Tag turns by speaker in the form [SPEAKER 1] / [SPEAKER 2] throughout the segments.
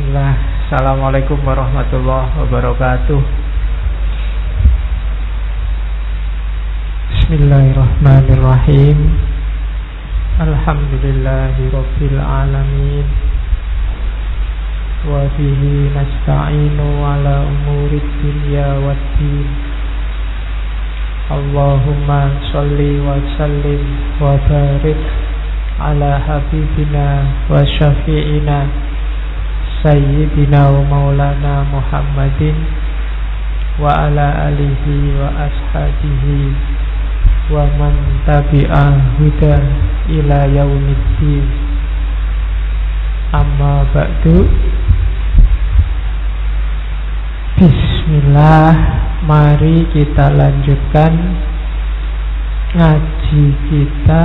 [SPEAKER 1] Bismillah. Assalamualaikum warahmatullahi wabarakatuh. Bismillahirrahmanirrahim. Alhamdulillahi rabbil alamin. Wa bihi nasta'inu ala umurid dunya wa din. Allahumma salli wa sallim wa barik ala habibina wa syafi'ina Sayyidina wa maulana Muhammadin wa ala alihi wa ashabihi wa man tabi'a huda ila yaumiddin. Amma ba'du. Bismillah mari kita lanjutkan ngaji kita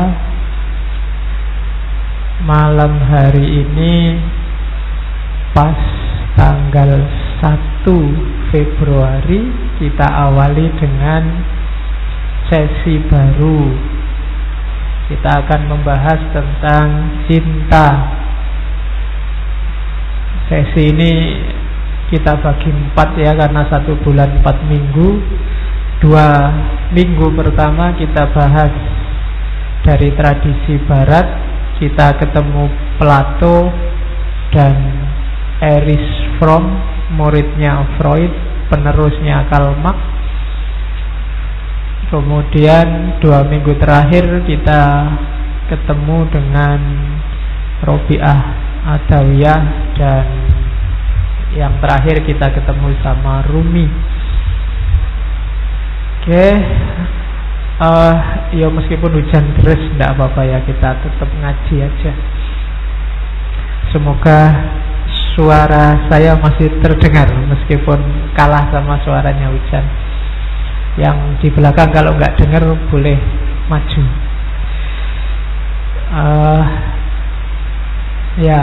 [SPEAKER 1] malam hari ini pas tanggal 1 Februari kita awali dengan sesi baru. Kita akan membahas tentang cinta. Sesi ini kita bagi empat ya karena satu bulan empat minggu. Dua minggu pertama kita bahas dari tradisi barat. Kita ketemu Plato dan Erich Fromm, muridnya Freud, penerusnya Karl Marx. Kemudian dua minggu terakhir kita ketemu dengan Robiah Adawiyah dan yang terakhir kita ketemu sama Rumi. Oke, okay. uh, ya meskipun hujan deras tidak apa-apa ya kita tetap ngaji aja. Semoga suara saya masih terdengar meskipun kalah sama suaranya hujan. Yang di belakang kalau nggak dengar boleh maju. Uh, ya,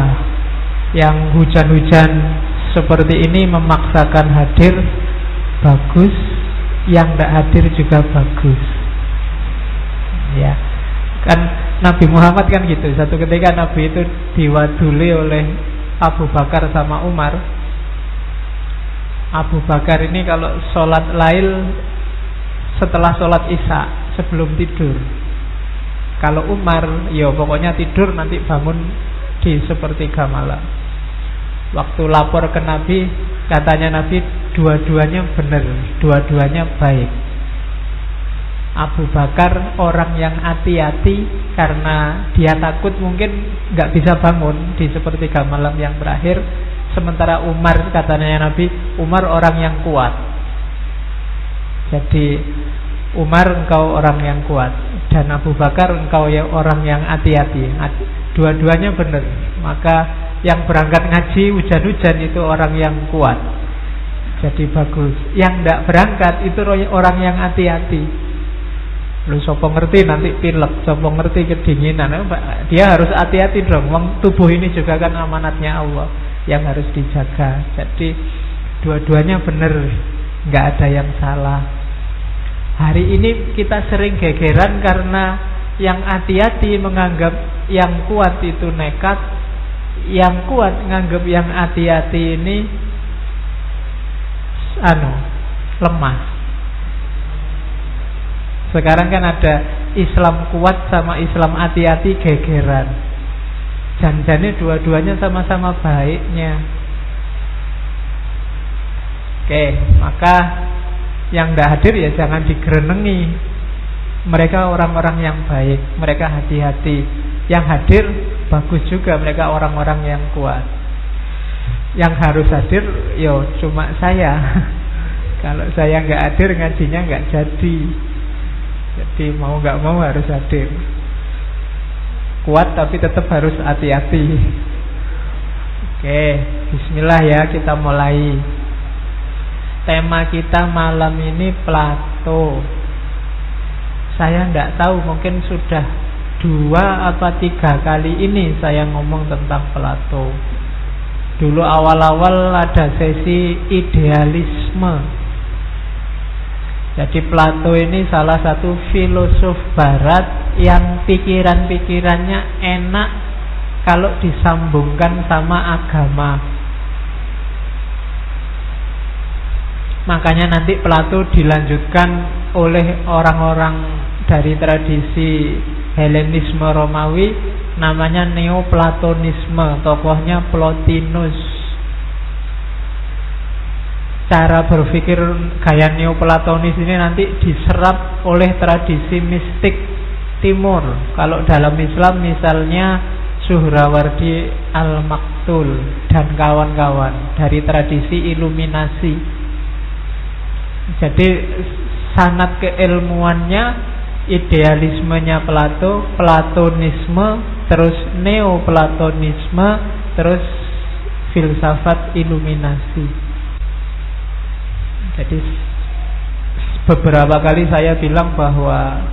[SPEAKER 1] yang hujan-hujan seperti ini memaksakan hadir bagus, yang tidak hadir juga bagus. Ya, kan Nabi Muhammad kan gitu. Satu ketika Nabi itu diwaduli oleh Abu Bakar sama Umar. Abu Bakar ini kalau sholat lail setelah sholat isya sebelum tidur. Kalau Umar ya pokoknya tidur nanti bangun di sepertiga malam. Waktu lapor ke Nabi katanya Nabi dua-duanya benar dua-duanya baik Abu Bakar orang yang hati-hati karena dia takut mungkin nggak bisa bangun di sepertiga malam yang terakhir. Sementara Umar katanya Nabi, Umar orang yang kuat. Jadi Umar engkau orang yang kuat dan Abu Bakar engkau yang orang yang hati-hati. Dua-duanya benar. Maka yang berangkat ngaji hujan-hujan itu orang yang kuat. Jadi bagus. Yang tidak berangkat itu orang yang hati-hati. Lu sopo ngerti nanti pilek, sopo ngerti kedinginan. Dia harus hati-hati dong. Wong tubuh ini juga kan amanatnya Allah yang harus dijaga. Jadi dua-duanya benar, nggak ada yang salah. Hari ini kita sering gegeran karena yang hati-hati menganggap yang kuat itu nekat, yang kuat menganggap yang hati-hati ini anu lemah. Sekarang kan ada Islam kuat sama Islam hati-hati gegeran. Janjane dua-duanya sama-sama baiknya. Oke, maka yang tidak hadir ya jangan digerenengi. Mereka orang-orang yang baik, mereka hati-hati. Yang hadir bagus juga, mereka orang-orang yang kuat. Yang harus hadir, yo cuma saya. Kalau saya nggak hadir ngajinya nggak jadi. Jadi mau nggak mau harus hadir. Kuat tapi tetap harus hati-hati. Oke, Bismillah ya kita mulai. Tema kita malam ini Plato. Saya tidak tahu mungkin sudah dua apa tiga kali ini saya ngomong tentang Plato. Dulu awal-awal ada sesi idealisme jadi Plato ini salah satu filosof barat yang pikiran-pikirannya enak kalau disambungkan sama agama. Makanya nanti Plato dilanjutkan oleh orang-orang dari tradisi Helenisme Romawi namanya Neoplatonisme, tokohnya Plotinus. Cara berpikir gaya Neoplatonis ini nanti diserap oleh tradisi mistik timur. Kalau dalam Islam misalnya Suhrawardi Al-Maktul dan kawan-kawan dari tradisi iluminasi. Jadi sanat keilmuannya idealismenya Plato, Platonisme, terus Neoplatonisme, terus filsafat iluminasi. Jadi beberapa kali saya bilang bahwa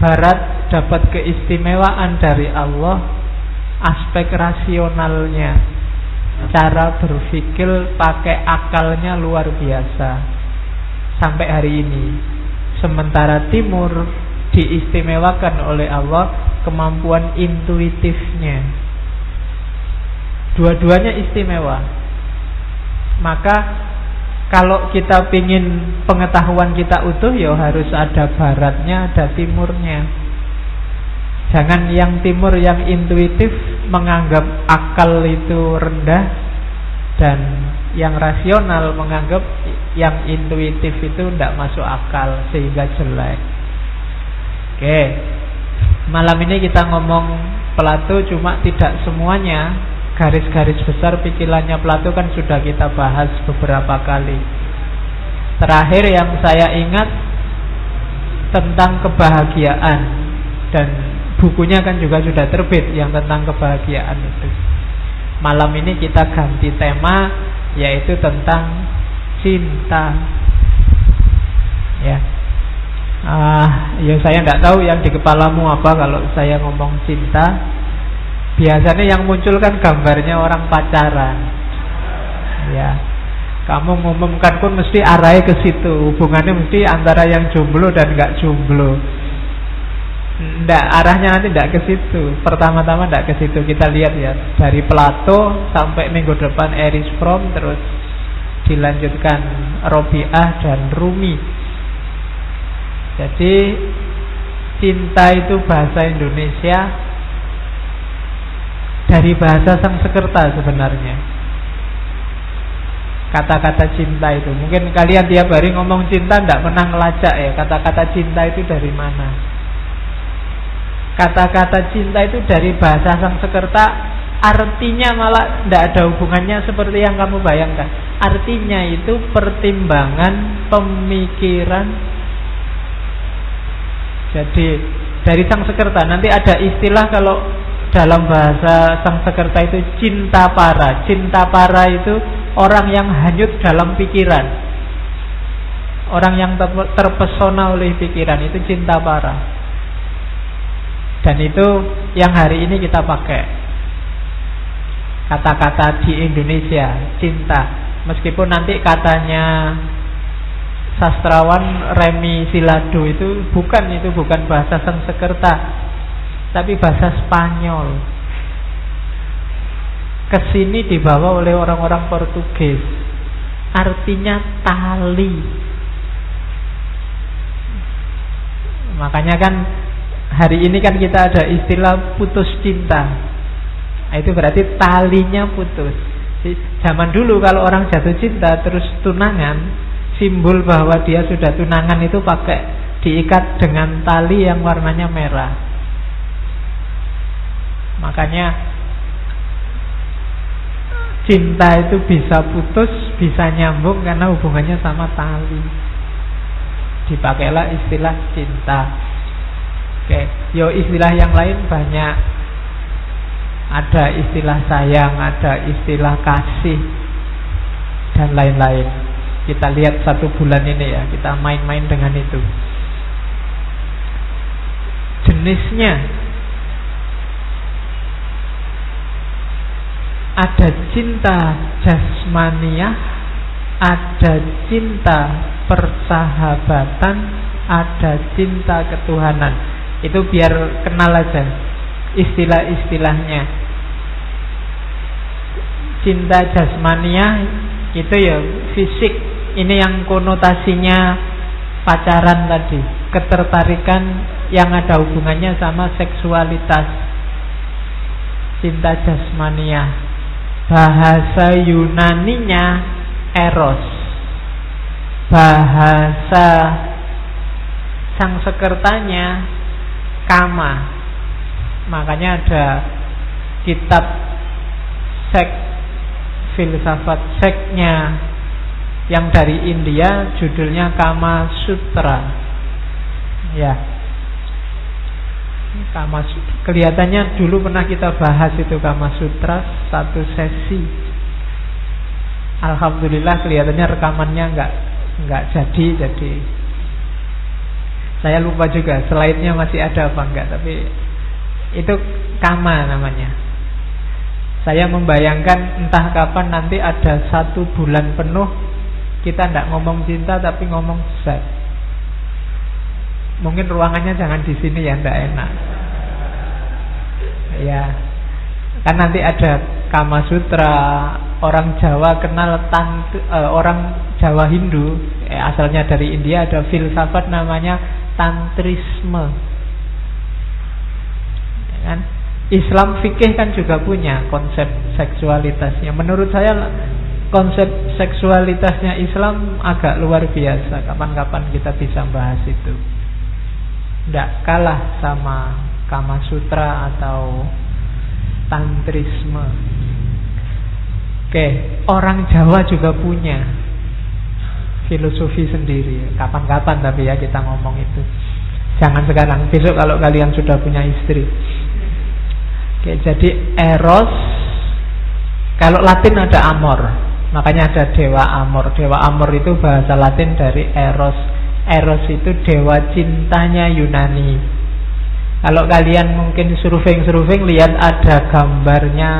[SPEAKER 1] Barat dapat keistimewaan dari Allah aspek rasionalnya cara berpikir pakai akalnya luar biasa. Sampai hari ini sementara timur diistimewakan oleh Allah kemampuan intuitifnya. Dua-duanya istimewa. Maka kalau kita ingin pengetahuan kita utuh ya harus ada baratnya, ada timurnya. Jangan yang timur yang intuitif menganggap akal itu rendah dan yang rasional menganggap yang intuitif itu tidak masuk akal sehingga jelek. Oke. Malam ini kita ngomong Plato cuma tidak semuanya garis-garis besar pikirannya Plato kan sudah kita bahas beberapa kali. Terakhir yang saya ingat tentang kebahagiaan dan bukunya kan juga sudah terbit yang tentang kebahagiaan itu. Malam ini kita ganti tema yaitu tentang cinta. Ya. Ah, ya saya tidak tahu yang di kepalamu apa kalau saya ngomong cinta Biasanya yang muncul kan gambarnya orang pacaran. Ya. Kamu ngumumkan pun mesti arahnya ke situ. Hubungannya mesti antara yang jomblo dan nggak jomblo. Nggak, arahnya nanti nggak ke situ. Pertama-tama nggak ke situ. Kita lihat ya dari Plato sampai minggu depan Eris Fromm terus dilanjutkan Robiah dan Rumi. Jadi cinta itu bahasa Indonesia dari bahasa Sanskerta sebenarnya. Kata-kata cinta itu. Mungkin kalian tiap hari ngomong cinta tidak pernah ngelacak ya. Kata-kata cinta itu dari mana? Kata-kata cinta itu dari bahasa Sanskerta artinya malah tidak ada hubungannya seperti yang kamu bayangkan. Artinya itu pertimbangan pemikiran. Jadi dari sang sekerta nanti ada istilah kalau dalam bahasa sang sekerta itu cinta para. Cinta para itu orang yang hanyut dalam pikiran. Orang yang terpesona oleh pikiran itu cinta para. Dan itu yang hari ini kita pakai. Kata-kata di Indonesia, cinta. Meskipun nanti katanya sastrawan Remi Silado itu bukan itu bukan bahasa Sanskerta tapi bahasa Spanyol. Ke sini dibawa oleh orang-orang Portugis. Artinya tali. Makanya kan hari ini kan kita ada istilah putus cinta. Nah, itu berarti talinya putus. Zaman dulu kalau orang jatuh cinta terus tunangan, simbol bahwa dia sudah tunangan itu pakai diikat dengan tali yang warnanya merah. Makanya cinta itu bisa putus, bisa nyambung karena hubungannya sama tali. Dipakailah istilah cinta. Oke, yo istilah yang lain banyak. Ada istilah sayang, ada istilah kasih dan lain-lain. Kita lihat satu bulan ini ya, kita main-main dengan itu. Jenisnya ada cinta jasmaniah, ada cinta persahabatan, ada cinta ketuhanan. Itu biar kenal aja istilah-istilahnya. Cinta jasmaniah itu ya fisik ini yang konotasinya pacaran tadi, ketertarikan yang ada hubungannya sama seksualitas, cinta jasmania. Bahasa Yunaninya eros. Bahasa Sangsekertanya kama. Makanya ada kitab seks filsafat seksnya yang dari India judulnya Kama Sutra. Ya. Kama kelihatannya dulu pernah kita bahas itu Kama Sutra satu sesi. Alhamdulillah kelihatannya rekamannya nggak nggak jadi jadi saya lupa juga slide-nya masih ada apa enggak tapi itu kama namanya saya membayangkan entah kapan nanti ada satu bulan penuh kita tidak ngomong cinta tapi ngomong seks. Mungkin ruangannya jangan di sini ya, tidak enak. Ya, kan nanti ada Kama Sutra, orang Jawa kenal tant, uh, orang Jawa Hindu, eh, asalnya dari India ada filsafat namanya tantrisme. Ya kan? Islam fikih kan juga punya konsep seksualitasnya. Menurut saya konsep seksualitasnya Islam agak luar biasa. Kapan-kapan kita bisa bahas itu. Tidak kalah sama Kama Sutra atau Tantrisme. Oke, orang Jawa juga punya filosofi sendiri. Kapan-kapan tapi ya kita ngomong itu. Jangan sekarang, besok kalau kalian sudah punya istri. Oke, jadi eros kalau Latin ada amor, makanya ada dewa amor. Dewa amor itu bahasa Latin dari eros. Eros itu dewa cintanya Yunani. Kalau kalian mungkin surfing-surfing lihat ada gambarnya.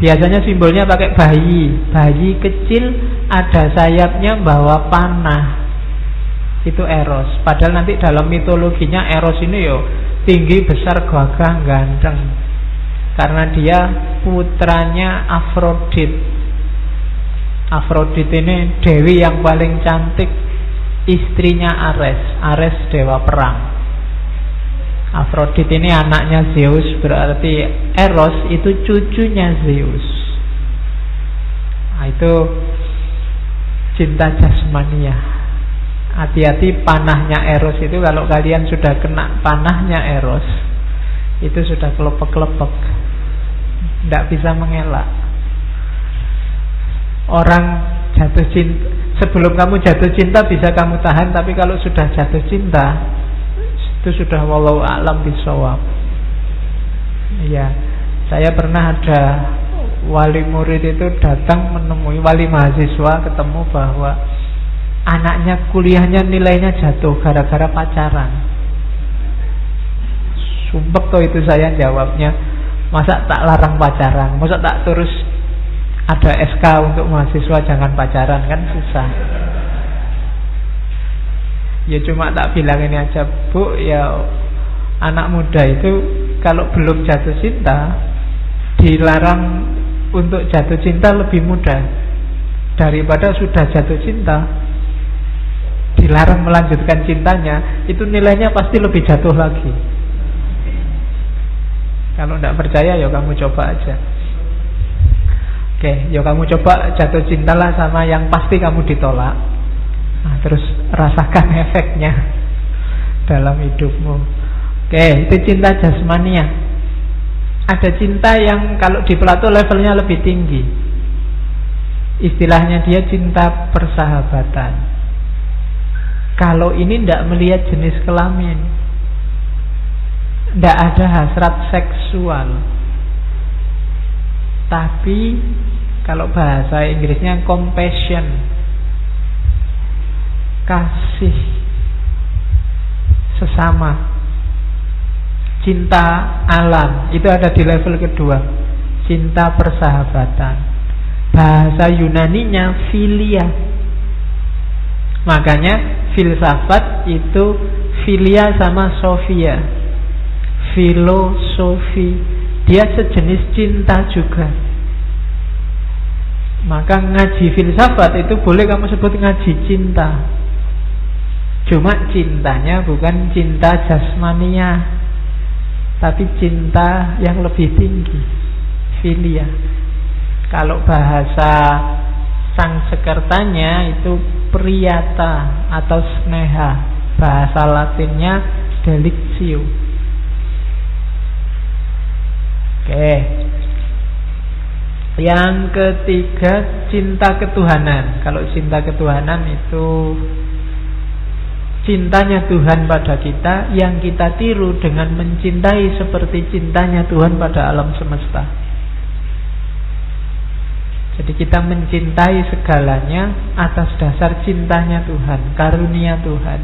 [SPEAKER 1] Biasanya simbolnya pakai bayi. Bayi kecil ada sayapnya bawa panah. Itu eros. Padahal nanti dalam mitologinya eros ini yo Tinggi, besar, gagah, ganteng karena dia putranya Afrodit. Afrodit ini dewi yang paling cantik, istrinya Ares. Ares dewa perang. Afrodit ini anaknya Zeus, berarti Eros itu cucunya Zeus. Nah, itu cinta jasmania. Hati-hati panahnya Eros itu kalau kalian sudah kena panahnya Eros, itu sudah kelepek-kelepek tidak bisa mengelak. Orang jatuh cinta sebelum kamu jatuh cinta bisa kamu tahan, tapi kalau sudah jatuh cinta itu sudah walau alam bisawab. Iya, saya pernah ada wali murid itu datang menemui wali mahasiswa ketemu bahwa anaknya kuliahnya nilainya jatuh gara-gara pacaran. Sumpek tuh itu saya jawabnya Masa tak larang pacaran? Masa tak terus ada SK untuk mahasiswa jangan pacaran kan susah. Ya cuma tak bilang ini aja, Bu, ya anak muda itu kalau belum jatuh cinta dilarang untuk jatuh cinta lebih mudah daripada sudah jatuh cinta dilarang melanjutkan cintanya itu nilainya pasti lebih jatuh lagi. Kalau tidak percaya ya kamu coba aja. Oke, ya kamu coba jatuh cintalah sama yang pasti kamu ditolak. Nah, terus rasakan efeknya dalam hidupmu. Oke, itu cinta jasmania. Ada cinta yang kalau di Plato levelnya lebih tinggi. Istilahnya dia cinta persahabatan. Kalau ini tidak melihat jenis kelamin, tidak ada hasrat seksual Tapi Kalau bahasa Inggrisnya compassion. Kasih. Sesama. Cinta alam. Itu ada di level kedua. Cinta persahabatan. Bahasa Yunaninya filia. Makanya filsafat itu filia sama sofia. Filosofi dia sejenis cinta juga Maka ngaji filsafat itu boleh kamu sebut ngaji cinta. Cuma cintanya bukan cinta jasmania, tapi cinta yang lebih tinggi, filia. Kalau bahasa sang sekertanya itu priyata atau sneha, bahasa Latinnya delictio. Oke, yang ketiga cinta ketuhanan. Kalau cinta ketuhanan itu cintanya Tuhan pada kita yang kita tiru dengan mencintai seperti cintanya Tuhan pada alam semesta. Jadi kita mencintai segalanya atas dasar cintanya Tuhan, karunia Tuhan.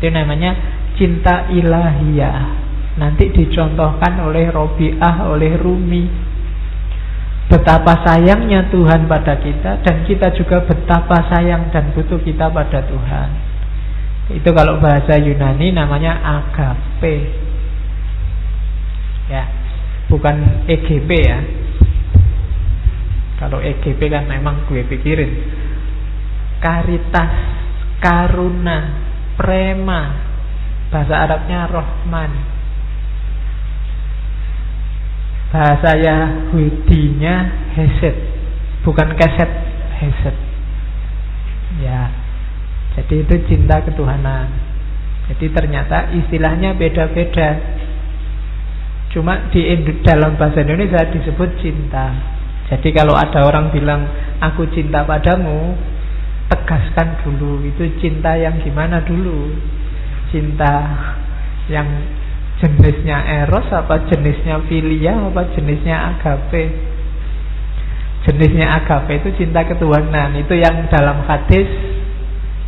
[SPEAKER 1] Itu namanya cinta ilahiyah. Nanti dicontohkan oleh Robiah, oleh Rumi, betapa sayangnya Tuhan pada kita dan kita juga betapa sayang dan butuh kita pada Tuhan. Itu kalau bahasa Yunani namanya agape. Ya, bukan EGP ya. Kalau EGP kan memang gue pikirin. Karitas, karuna, prema. Bahasa Arabnya Rohman bahasa Yahudinya Hesed bukan keset Hesed ya. Jadi itu cinta ketuhanan. Jadi ternyata istilahnya beda-beda. Cuma di dalam bahasa Indonesia disebut cinta. Jadi kalau ada orang bilang aku cinta padamu tegaskan dulu itu cinta yang gimana dulu? Cinta yang jenisnya eros apa jenisnya filia apa jenisnya agape? Jenisnya agape itu cinta ketuhanan. Itu yang dalam hadis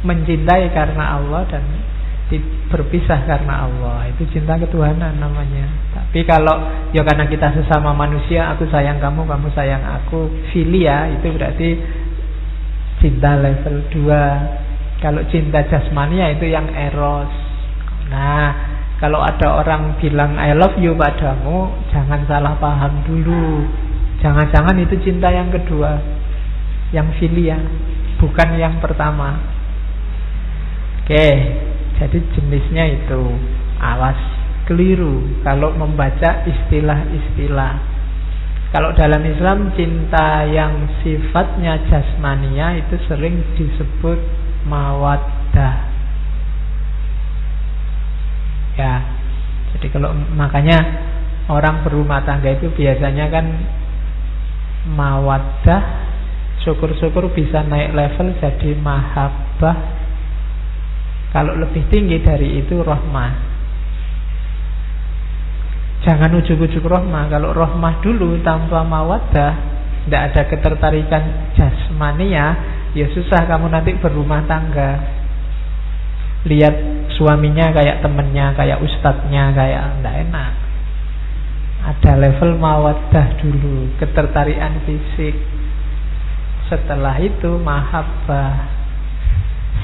[SPEAKER 1] mencintai karena Allah dan berpisah karena Allah. Itu cinta ketuhanan namanya. Tapi kalau ya karena kita sesama manusia aku sayang kamu kamu sayang aku. Filia itu berarti cinta level 2 kalau cinta jasmania itu yang eros. Nah kalau ada orang bilang I love you padamu, jangan salah paham dulu. Jangan-jangan itu cinta yang kedua, yang filia, bukan yang pertama. Oke, jadi jenisnya itu awas keliru kalau membaca istilah-istilah. Kalau dalam Islam cinta yang sifatnya jasmania itu sering disebut mawaddah Ya, jadi kalau makanya orang berumah tangga itu biasanya kan mawadah, syukur-syukur bisa naik level jadi mahabbah. Kalau lebih tinggi dari itu rohmah. Jangan ujuk-ujuk rohmah. Kalau rohmah dulu tanpa mawadah, tidak ada ketertarikan jasmania, ya susah kamu nanti berumah tangga. Lihat suaminya kayak temennya, kayak ustadznya, kayak enggak enak. Ada level mawadah dulu, ketertarikan fisik. Setelah itu mahabbah.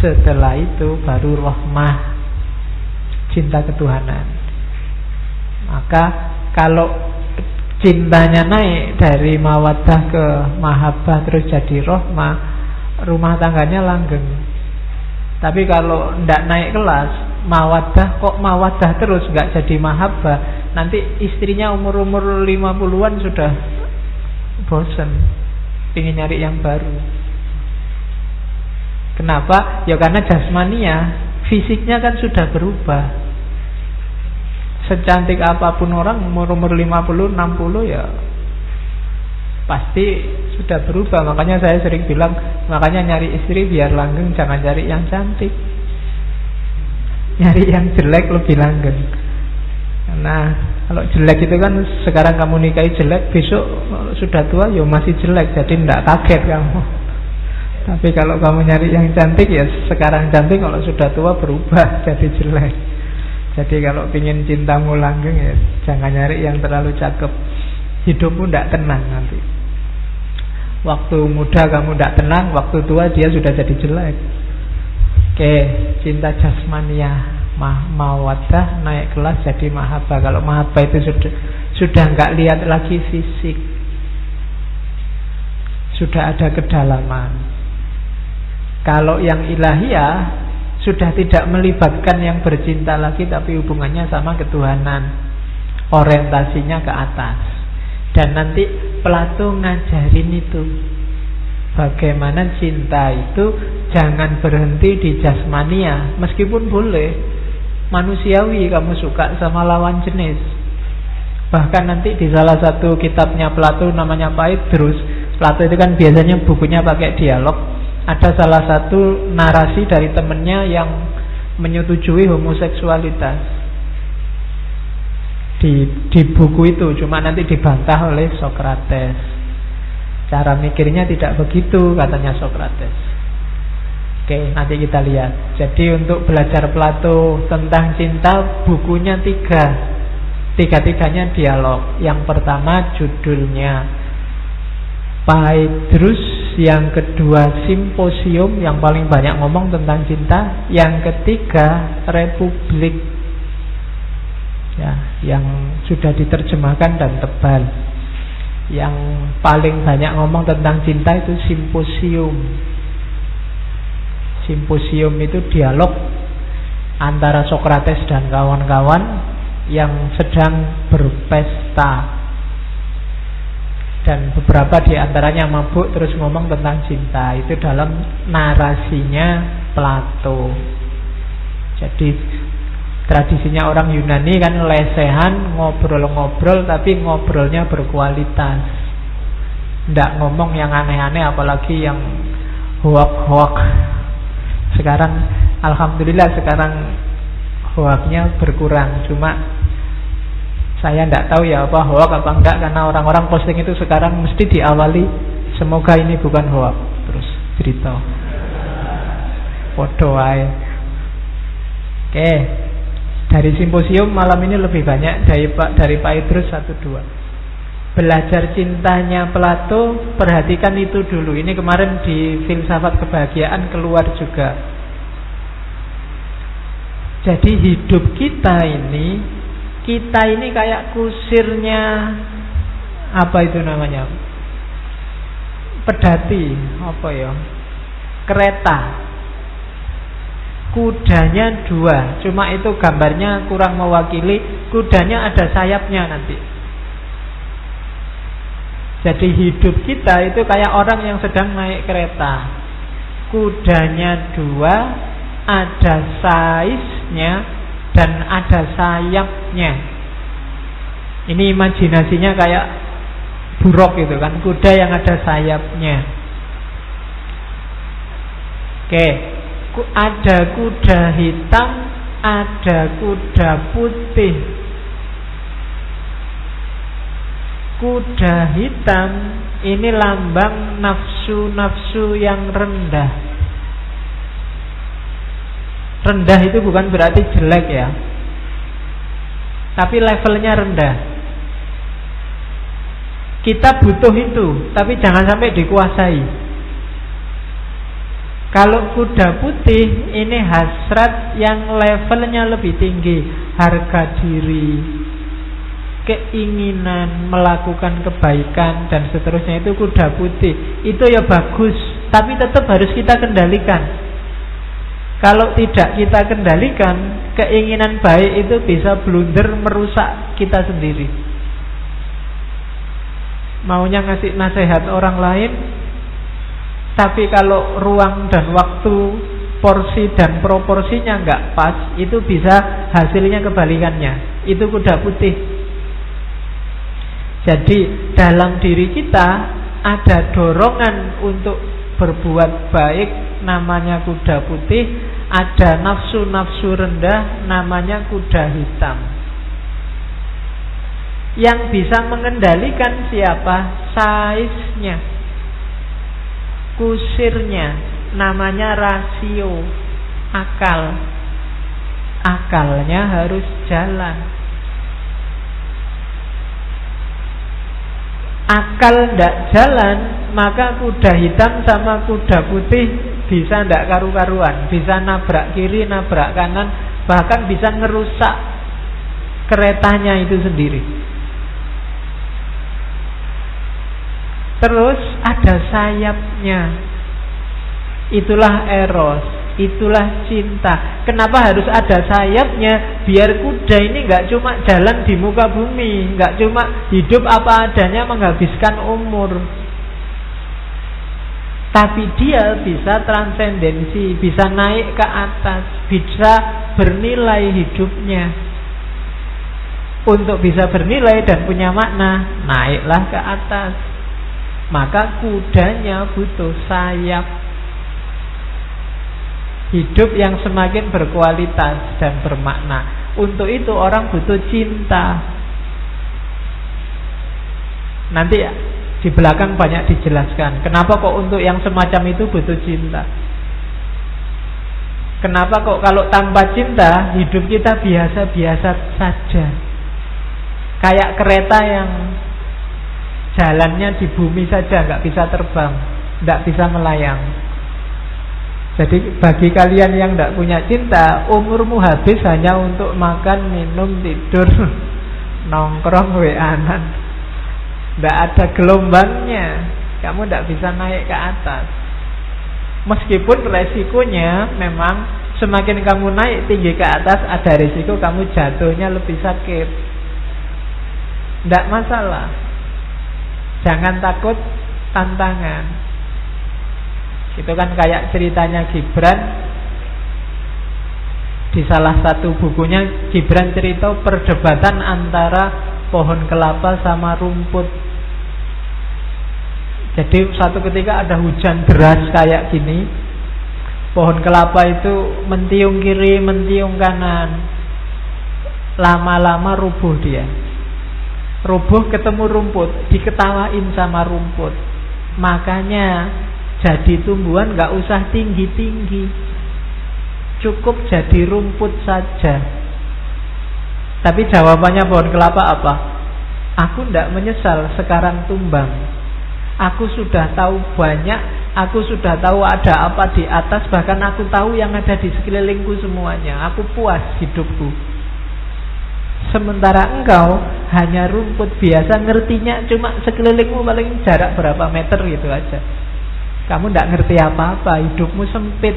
[SPEAKER 1] Setelah itu baru rohmah, cinta ketuhanan. Maka kalau cintanya naik dari mawadah ke mahabbah terus jadi rohmah, rumah tangganya langgeng. Tapi kalau tidak naik kelas, mawadah kok mawadah terus nggak jadi mahabbah, nanti istrinya umur-umur 50-an sudah bosan, ingin nyari yang baru. Kenapa? Ya karena jasmania, fisiknya kan sudah berubah. Secantik apa pun orang umur-umur 50, 60 ya pasti sudah berubah. Makanya saya sering bilang makanya nyari istri biar langgeng jangan cari yang cantik. Nyari yang jelek lebih langgeng. Karena kalau jelek itu kan sekarang kamu nikahi jelek besok sudah tua ya masih jelek jadi tidak kaget kamu. Tapi kalau kamu nyari yang cantik ya sekarang cantik kalau sudah tua berubah jadi jelek. Jadi kalau ingin cintamu langgeng ya jangan nyari yang terlalu cakep. Hidupmu tidak tenang nanti Waktu muda kamu tidak tenang, waktu tua dia sudah jadi jelek. Oke, cinta jasmania ma mawadah naik kelas jadi mahabbah. Kalau mahabbah itu sudah sudah nggak lihat lagi fisik. sudah ada kedalaman. Kalau yang ilahiyah sudah tidak melibatkan yang bercinta lagi tapi hubungannya sama ketuhanan. Orientasinya ke atas. Dan nanti Plato ngajarin itu. Bagaimana cinta itu jangan berhenti di jasmania meskipun boleh manusiawi kamu suka sama lawan jenis. Bahkan nanti di salah satu kitabnya Plato namanya Paedrus, Plato itu kan biasanya bukunya pakai dialog ada salah satu narasi dari temennya yang menyetujui homoseksualitas di di buku itu cuma nanti dibantah oleh Socrates. Cara mikirnya tidak begitu katanya Socrates. Oke nanti kita lihat. Jadi untuk belajar Plato tentang cinta bukunya tiga. Tiga-tiganya dialog. Yang pertama judulnya Paedrus yang kedua simposium yang paling banyak ngomong tentang cinta, yang ketiga republik ya, yang sudah diterjemahkan dan tebal. Yang paling banyak ngomong tentang cinta itu simposium. Simposium itu dialog antara Sokrates dan kawan-kawan yang sedang berpesta dan beberapa di antaranya mabuk terus ngomong tentang cinta itu dalam narasinya Plato. Jadi tradisinya orang Yunani kan lesehan ngobrol-ngobrol tapi ngobrolnya berkualitas. Tidak ngomong yang aneh-aneh apalagi yang hoak-hoak. Sekarang alhamdulillah sekarang hoaknya berkurang cuma saya tidak tahu ya apa hoax apa enggak karena orang-orang posting itu sekarang mesti diawali semoga ini bukan hoax terus cerita. Aja. Oke. Dari simposium malam ini lebih banyak dari Pak dari Pak Idrus satu dua. Belajar cintanya Plato, perhatikan itu dulu. Ini kemarin di filsafat kebahagiaan keluar juga. Jadi hidup kita ini kita ini kayak kusirnya apa itu namanya? Pedati, apa ya? Kereta. Kudanya dua, cuma itu gambarnya kurang mewakili. Kudanya ada sayapnya nanti. Jadi hidup kita itu kayak orang yang sedang naik kereta. Kudanya dua, ada size-nya, dan ada sayapnya. Ini imajinasinya kayak buruk gitu kan, kuda yang ada sayapnya. Oke, ada kuda hitam, ada kuda putih. Kuda hitam ini lambang nafsu-nafsu yang rendah. Rendah itu bukan berarti jelek ya Tapi levelnya rendah Kita butuh itu Tapi jangan sampai dikuasai Kalau kuda putih Ini hasrat yang levelnya lebih tinggi. Harga diri Keinginan melakukan kebaikan Dan seterusnya. Itu kuda putih. Itu ya bagus Tapi tetap harus kita kendalikan. Kalau tidak kita kendalikan, keinginan baik itu bisa blunder merusak kita sendiri. Maunya ngasih nasihat orang lain, tapi kalau ruang dan waktu, porsi dan proporsinya nggak pas, itu bisa hasilnya kebalikannya. Itu kuda putih. Jadi dalam diri kita ada dorongan untuk berbuat baik namanya kuda putih, ada nafsu-nafsu rendah namanya kuda hitam. Yang bisa mengendalikan siapa? Size-nya. Kusirnya namanya rasio, akal. Akalnya harus jalan. akal tidak jalan maka kuda hitam sama kuda putih bisa tidak karu-karuan bisa nabrak kiri nabrak kanan bahkan bisa ngerusak keretanya itu sendiri Terus ada sayapnya. Itulah eros, itulah cinta. Kenapa harus ada sayapnya? Biar kuda ini nggak cuma jalan di muka bumi, nggak cuma hidup apa adanya menghabiskan umur. Tapi dia bisa transendensi, bisa naik ke atas, bisa bernilai hidupnya. Untuk bisa bernilai dan punya makna, naiklah ke atas. Maka kudanya butuh sayap. Hidup yang semakin berkualitas dan bermakna. Untuk itu orang butuh cinta. Nanti di belakang banyak dijelaskan. Kenapa kok untuk yang semacam itu butuh cinta? Kenapa kok kalau tanpa cinta hidup kita biasa-biasa saja? Kayak kereta yang jalannya di bumi saja nggak bisa terbang, nggak bisa melayang. Jadi bagi kalian yang tidak punya cinta, umurmu habis hanya untuk makan, minum, tidur, nongkrong, weanan. Tidak ada gelombangnya Kamu tidak bisa naik ke atas Meskipun resikonya memang Semakin kamu naik tinggi ke atas Ada resiko kamu jatuhnya lebih sakit Tidak masalah Jangan takut tantangan. Itu kan kayak ceritanya Gibran. Di salah satu bukunya Gibran cerita perdebatan antara pohon kelapa sama rumput. Jadi satu ketika ada hujan deras kayak gini Pohon kelapa itu mentiung kiri, mentiung kanan. Lama-lama rubuh dia Rubuh ketemu rumput Diketawain sama rumput Makanya jadi tumbuhan gak usah tinggi-tinggi Cukup jadi rumput saja Tapi jawabannya pohon kelapa apa? Aku tidak menyesal sekarang tumbang Aku sudah tahu banyak, aku sudah tahu ada apa di atas, bahkan aku tahu yang ada di sekelilingku semuanya. Aku puas hidupku. Sementara engkau hanya rumput biasa, ngertinya cuma sekelilingmu paling jarak berapa meter gitu aja. Kamu tidak ngerti apa-apa, hidupmu sempit.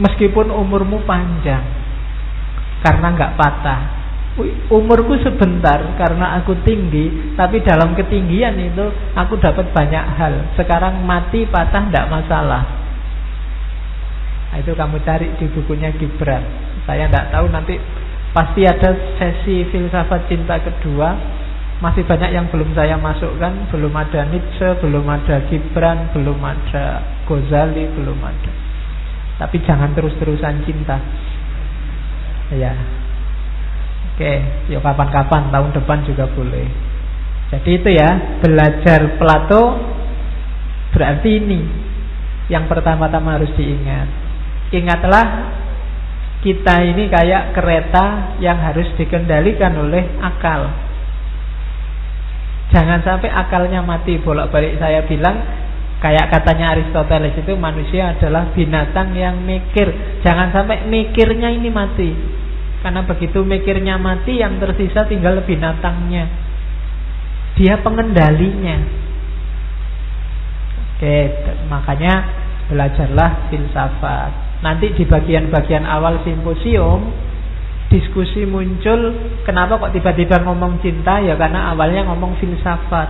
[SPEAKER 1] Meskipun umurmu panjang, karena nggak patah umurku sebentar karena aku tinggi, tapi dalam ketinggian itu aku dapat banyak hal. Sekarang mati patah tidak masalah. Nah, itu kamu cari di bukunya Gibran. Saya tidak tahu nanti pasti ada sesi filsafat cinta kedua. Masih banyak yang belum saya masukkan, belum ada Nietzsche, belum ada Gibran, belum ada Ghazali, belum ada. Tapi jangan terus-terusan cinta. Ya, Oke, yuk kapan-kapan tahun depan juga boleh. Jadi itu ya, belajar Plato berarti ini yang pertama-tama harus diingat. Ingatlah kita ini kayak kereta yang harus dikendalikan oleh akal. Jangan sampai akalnya mati bolak-balik saya bilang kayak katanya Aristoteles itu manusia adalah binatang yang mikir. Jangan sampai mikirnya ini mati. Karena begitu mikirnya mati yang tersisa tinggal binatangnya. Dia pengendalinya. Oke, makanya belajarlah filsafat. Nanti di bagian-bagian awal simposium diskusi muncul kenapa kok tiba-tiba ngomong cinta ya karena awalnya ngomong filsafat.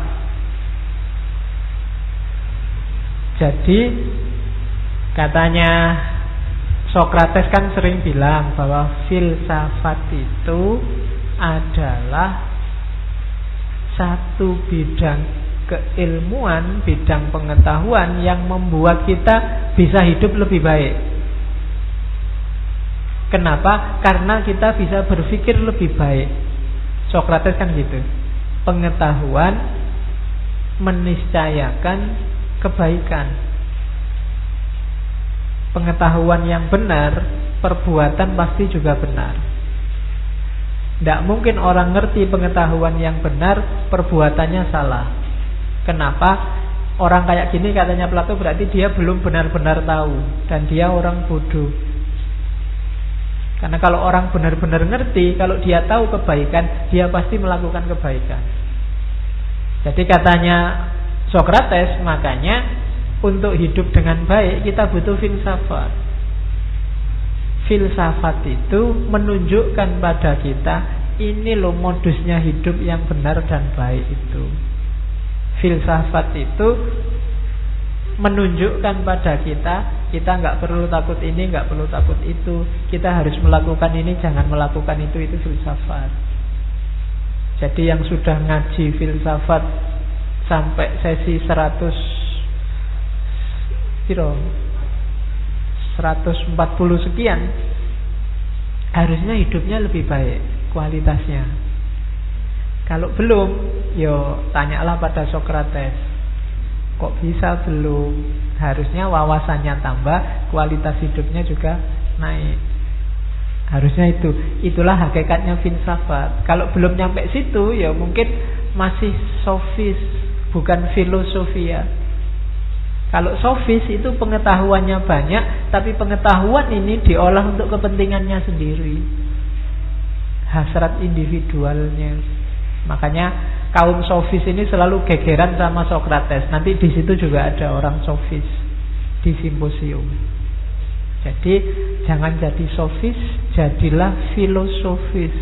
[SPEAKER 1] Jadi katanya Sokrates kan sering bilang bahwa filsafat itu adalah satu bidang keilmuan, bidang pengetahuan yang membuat kita bisa hidup lebih baik. Kenapa? Karena kita bisa berpikir lebih baik. Sokrates kan gitu. Pengetahuan meniscayakan kebaikan pengetahuan yang benar, perbuatan pasti juga benar. Tidak mungkin orang ngerti pengetahuan yang benar, perbuatannya salah. Kenapa? Orang kayak gini katanya Plato berarti dia belum benar-benar tahu dan dia orang bodoh. Karena kalau orang benar-benar ngerti, kalau dia tahu kebaikan, dia pasti melakukan kebaikan. Jadi katanya Sokrates makanya untuk hidup dengan baik kita butuh filsafat. Filsafat itu menunjukkan pada kita ini loh modusnya hidup yang benar dan baik itu. Filsafat itu menunjukkan pada kita kita nggak perlu takut ini nggak perlu takut itu. Kita harus melakukan ini jangan melakukan itu itu filsafat. Jadi yang sudah ngaji filsafat sampai sesi 100 kilo 140 sekian harusnya hidupnya lebih baik kualitasnya. Kalau belum yo tanyalah pada Socrates Kok bisa belum? Harusnya wawasannya tambah, kualitas hidupnya juga naik. Harusnya itu. Itulah hakikatnya filsafat. Kalau belum nyampe situ ya mungkin masih sofis, bukan filosofia. Kalau sofis itu pengetahuannya banyak, tapi pengetahuan ini diolah untuk kepentingannya sendiri. Hasrat individualnya. Makanya kaum sofis ini selalu gegeran sama Sokrates. Nanti di situ juga ada orang sofis di simposium. Jadi jangan jadi sofis, jadilah filosofis.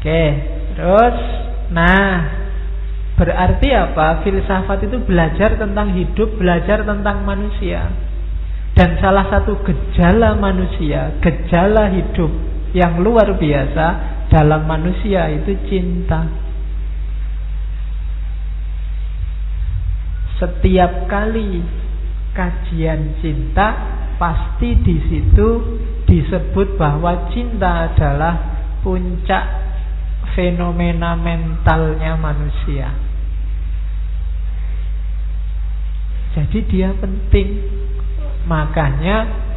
[SPEAKER 1] Oke, terus nah berarti apa? Filsafat itu belajar tentang hidup, belajar tentang manusia. Dan salah satu gejala manusia, gejala hidup yang luar biasa dalam manusia itu cinta. Setiap kali kajian cinta pasti di situ disebut bahwa cinta adalah puncak fenomena mentalnya manusia. Jadi dia penting. Makanya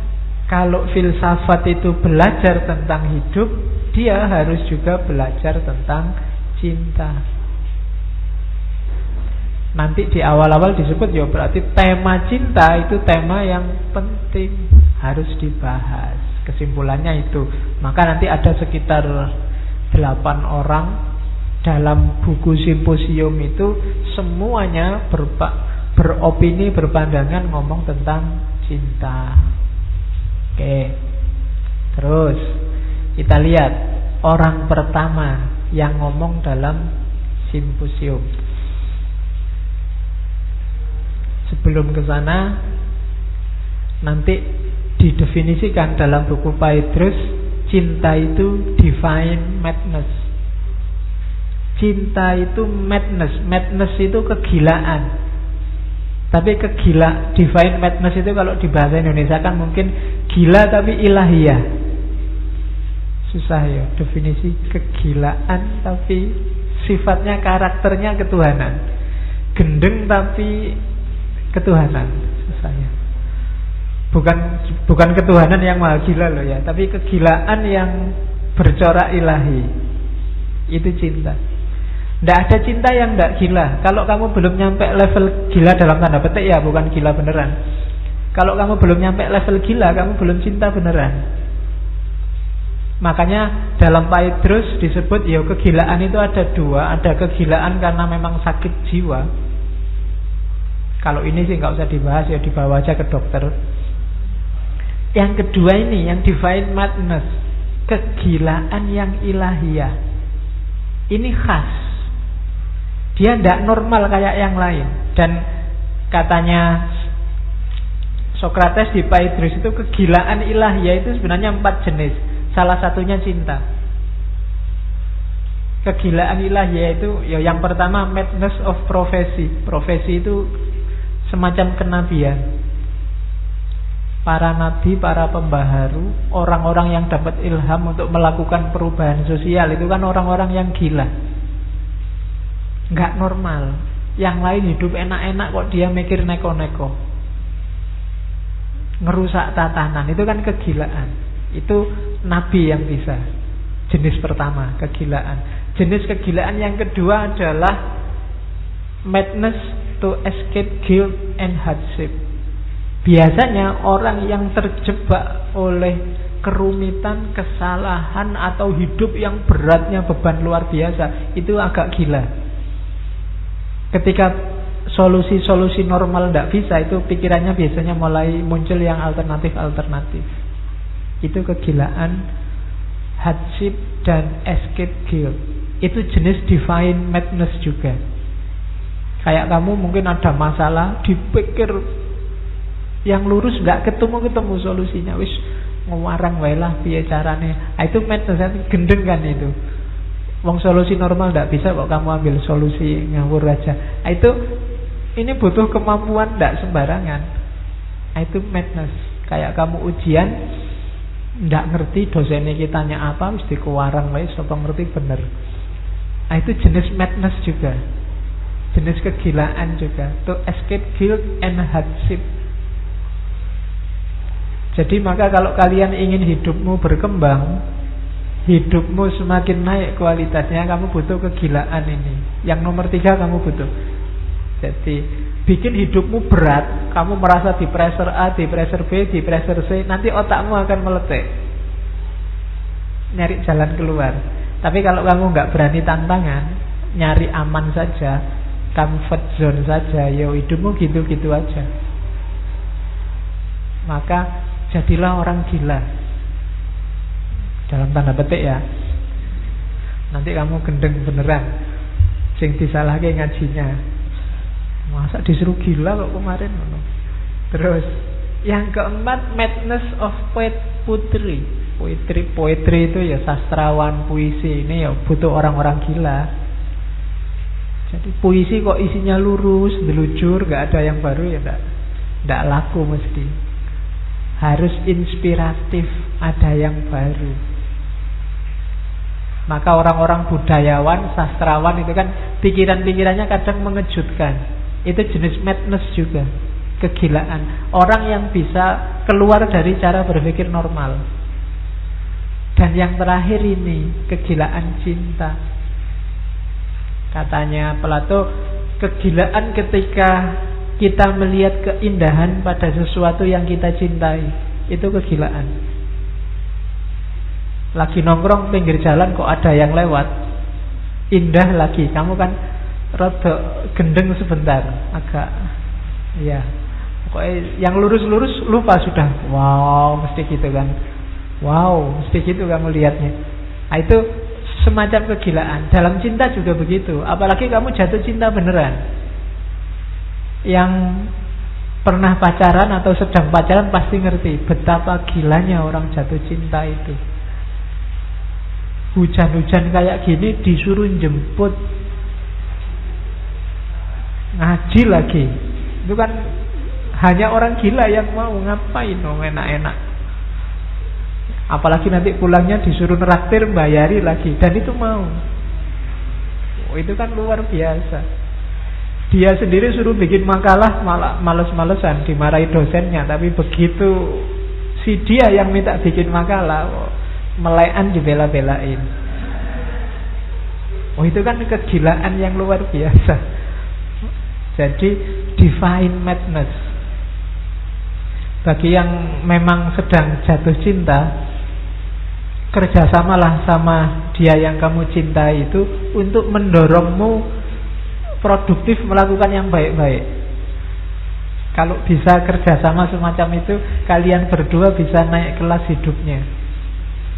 [SPEAKER 1] kalau filsafat itu belajar tentang hidup, dia harus juga belajar tentang cinta. Nanti di awal-awal disebut ya berarti tema cinta itu tema yang penting harus dibahas. Kesimpulannya itu. Maka nanti ada sekitar delapan orang dalam buku simposium itu semuanya beropini berpandangan ngomong tentang cinta. Oke. Terus kita lihat orang pertama yang ngomong dalam simposium. Sebelum ke sana nanti didefinisikan dalam buku Paedrus cinta itu divine madness. Cinta itu madness, madness itu kegilaan. Tapi kegila divine madness itu kalau di bahasa Indonesia kan mungkin gila tapi ilahiyah. Susah ya definisi kegilaan tapi sifatnya karakternya ketuhanan. Gendeng tapi ketuhanan susah ya. Bukan bukan ketuhanan yang maha gila loh ya, tapi kegilaan yang bercorak ilahi. Itu cinta. Tidak ada cinta yang tidak gila. Kalau kamu belum nyampe level gila dalam tanda petik ya bukan gila beneran. Kalau kamu belum nyampe level gila, kamu belum cinta beneran. Makanya dalam Paidrus disebut ya kegilaan itu ada dua, ada kegilaan karena memang sakit jiwa. Kalau ini sih nggak usah dibahas ya dibawa aja ke dokter. Yang kedua ini yang divine madness, kegilaan yang ilahiyah. Ini khas. Dia tidak normal kayak yang lain dan katanya Sokrates di Paidrus itu kegilaan ilahiyah itu sebenarnya empat jenis. Salah satunya cinta. Kegilaan ilahi yaitu ya yang pertama madness of profesi. Profesi itu semacam kenabian. Para nabi, para pembaharu, orang-orang yang dapat ilham untuk melakukan perubahan sosial itu kan orang-orang yang gila. Enggak normal. Yang lain hidup enak-enak kok dia mikir neko-neko. Ngerusak tatanan itu kan kegilaan. Itu nabi yang bisa. Jenis pertama, kegilaan. Jenis kegilaan yang kedua adalah madness to escape guilt and hardship. Biasanya orang yang terjebak oleh kerumitan, kesalahan atau hidup yang beratnya beban luar biasa itu agak gila. Ketika solusi-solusi normal tidak bisa, itu pikirannya biasanya mulai muncul yang alternatif-alternatif. Itu kegilaan hardship dan escape guilt. Itu jenis divine madness juga. Kayak kamu mungkin ada masalah, dipikir yang lurus nggak ketemu ketemu solusinya, wis ngewarang wae lah piye carane. Ah, itu madness gendeng kan itu. Wong solusi normal tidak bisa kok kamu ambil solusi ngawur aja. Ah, itu ini butuh kemampuan tidak sembarangan. Ah, itu madness. Kayak kamu ujian tidak ngerti dosennya kita tanya apa mesti kewarang wae sapa ngerti bener. Ah, itu jenis madness juga. Jenis kegilaan juga. To escape guilt and hardship. Jadi maka kalau kalian ingin hidupmu berkembang, hidupmu semakin naik kualitasnya kamu butuh kegilaan ini. Yang nomor tiga kamu butuh. Jadi bikin hidupmu berat kamu merasa di pressure A di pressure B di pressure C nanti otakmu akan meletek nyari jalan keluar. Tapi kalau kamu nggak berani tantangan nyari aman saja comfort zone saja ya hidupmu gitu-gitu aja. Maka jadilah orang gila dalam tanda petik ya. Nanti kamu gendeng beneran. Sing disalahke ngajinya. Masa disuruh gila kok kemarin? Terus yang keempat madness of poet putri. Poetry poetry itu ya sastrawan puisi ini ya butuh orang-orang gila. Jadi puisi kok isinya lurus delujur gak ada yang baru ya ndak ndak laku mesti. Harus inspiratif ada yang baru maka orang-orang budayawan, sastrawan itu kan pikiran-pikirannya kadang mengejutkan. Itu jenis madness juga, kegilaan. Orang yang bisa keluar dari cara berpikir normal. Dan yang terakhir ini, kegilaan cinta. Katanya Plato, kegilaan ketika kita melihat keindahan pada sesuatu yang kita cintai. Itu kegilaan lagi nongkrong pinggir jalan kok ada yang lewat. Indah lagi. Kamu kan rada gendeng sebentar. Agak ya pokoknya yang lurus-lurus lupa sudah. Wow mesti gitu kan. Wow mesti gitu kamu lihatnya. Nah, itu semacam kegilaan. Dalam cinta juga begitu. Apalagi kamu jatuh cinta beneran. Yang pernah pacaran atau sedang pacaran pasti ngerti betapa gilanya orang jatuh cinta itu hujan-hujan kayak gini disuruh jemput ngaji lagi. Itu kan hanya orang gila yang mau. Ngapain dong enak-enak? Apalagi nanti pulangnya disuruh neraktir bayari lagi. Dan itu mau. Oh, itu kan luar biasa. Dia sendiri suruh bikin makalah malah males-malesan dimarahi dosennya. Tapi begitu si dia yang minta bikin makalah oh, melean dibela-belain. Oh itu kan kegilaan yang luar biasa. Jadi divine madness. Bagi yang memang sedang jatuh cinta, kerjasamalah sama dia yang kamu cintai itu untuk mendorongmu produktif melakukan yang baik-baik. Kalau bisa kerjasama semacam itu, kalian berdua bisa naik kelas hidupnya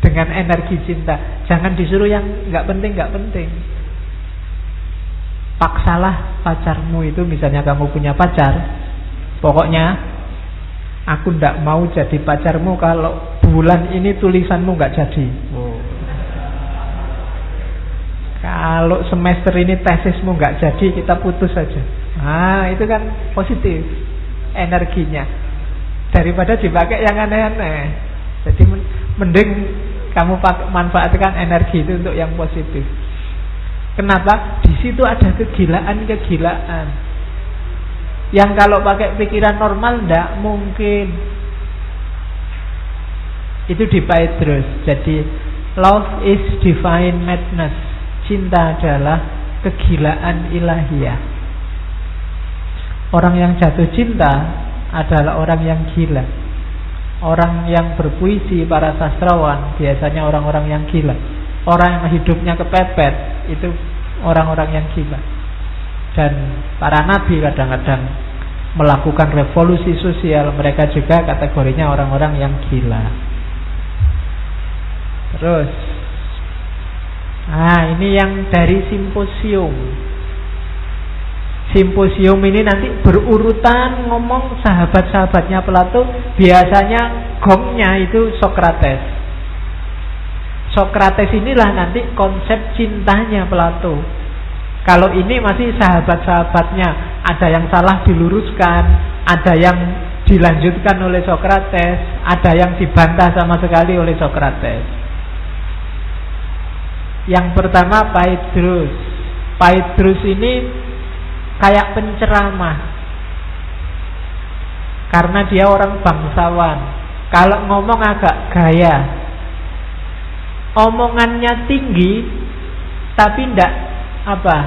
[SPEAKER 1] dengan energi cinta. Jangan disuruh yang nggak penting nggak penting. Paksalah pacarmu itu misalnya kamu punya pacar, pokoknya aku ndak mau jadi pacarmu kalau bulan ini tulisanmu nggak jadi. Oh. Kalau semester ini tesismu nggak jadi kita putus saja. Ah itu kan positif energinya daripada dipakai yang aneh-aneh. Jadi mending kamu manfaatkan energi itu untuk yang positif. Kenapa? Di situ ada kegilaan-kegilaan. Yang kalau pakai pikiran normal tidak mungkin. Itu dipakai terus. Jadi love is divine madness. Cinta adalah kegilaan ilahiyah. Orang yang jatuh cinta adalah orang yang gila. Orang yang berpuisi, para sastrawan Biasanya orang-orang yang gila Orang yang hidupnya kepepet Itu orang-orang yang gila Dan para nabi kadang-kadang melakukan revolusi sosial, mereka juga kategorinya orang-orang yang gila. Terus, nah ini yang dari simposium. Simposium ini nanti berurutan ngomong sahabat-sahabatnya Plato, biasanya gongnya itu Sokrates. Sokrates inilah nanti konsep cintanya Plato. Kalau ini masih sahabat-sahabatnya, ada yang salah diluruskan, ada yang dilanjutkan oleh Sokrates, ada yang dibantah sama sekali oleh Sokrates. Yang pertama Paidrus. Paidrus ini kayak penceramah. Karena dia orang bangsawan. Kalau ngomong agak gaya. Omongannya tinggi tapi ndak apa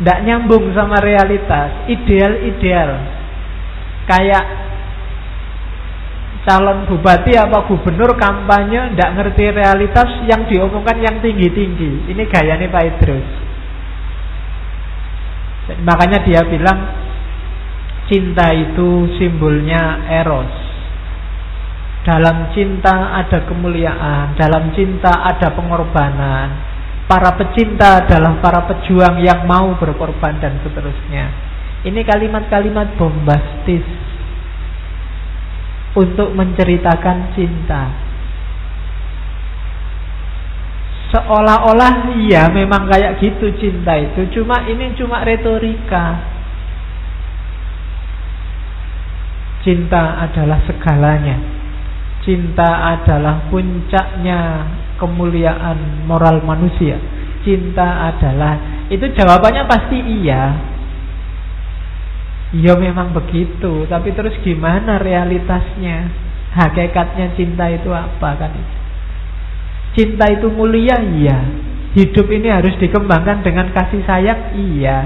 [SPEAKER 1] tidak nyambung sama realitas ideal-ideal kayak calon bupati apa gubernur kampanye tidak ngerti realitas yang diomongkan yang tinggi-tinggi ini gayanya Pak Idrus makanya dia bilang cinta itu simbolnya eros dalam cinta ada kemuliaan dalam cinta ada pengorbanan para pecinta adalah para pejuang yang mau berkorban dan seterusnya. Ini kalimat-kalimat bombastis untuk menceritakan cinta. Seolah-olah iya memang kayak gitu cinta itu, cuma ini cuma retorika. Cinta adalah segalanya. Cinta adalah puncaknya kemuliaan moral manusia. Cinta adalah itu jawabannya pasti iya. Ya memang begitu, tapi terus gimana realitasnya? Hakikatnya cinta itu apa kan? Cinta itu mulia iya. Hidup ini harus dikembangkan dengan kasih sayang iya.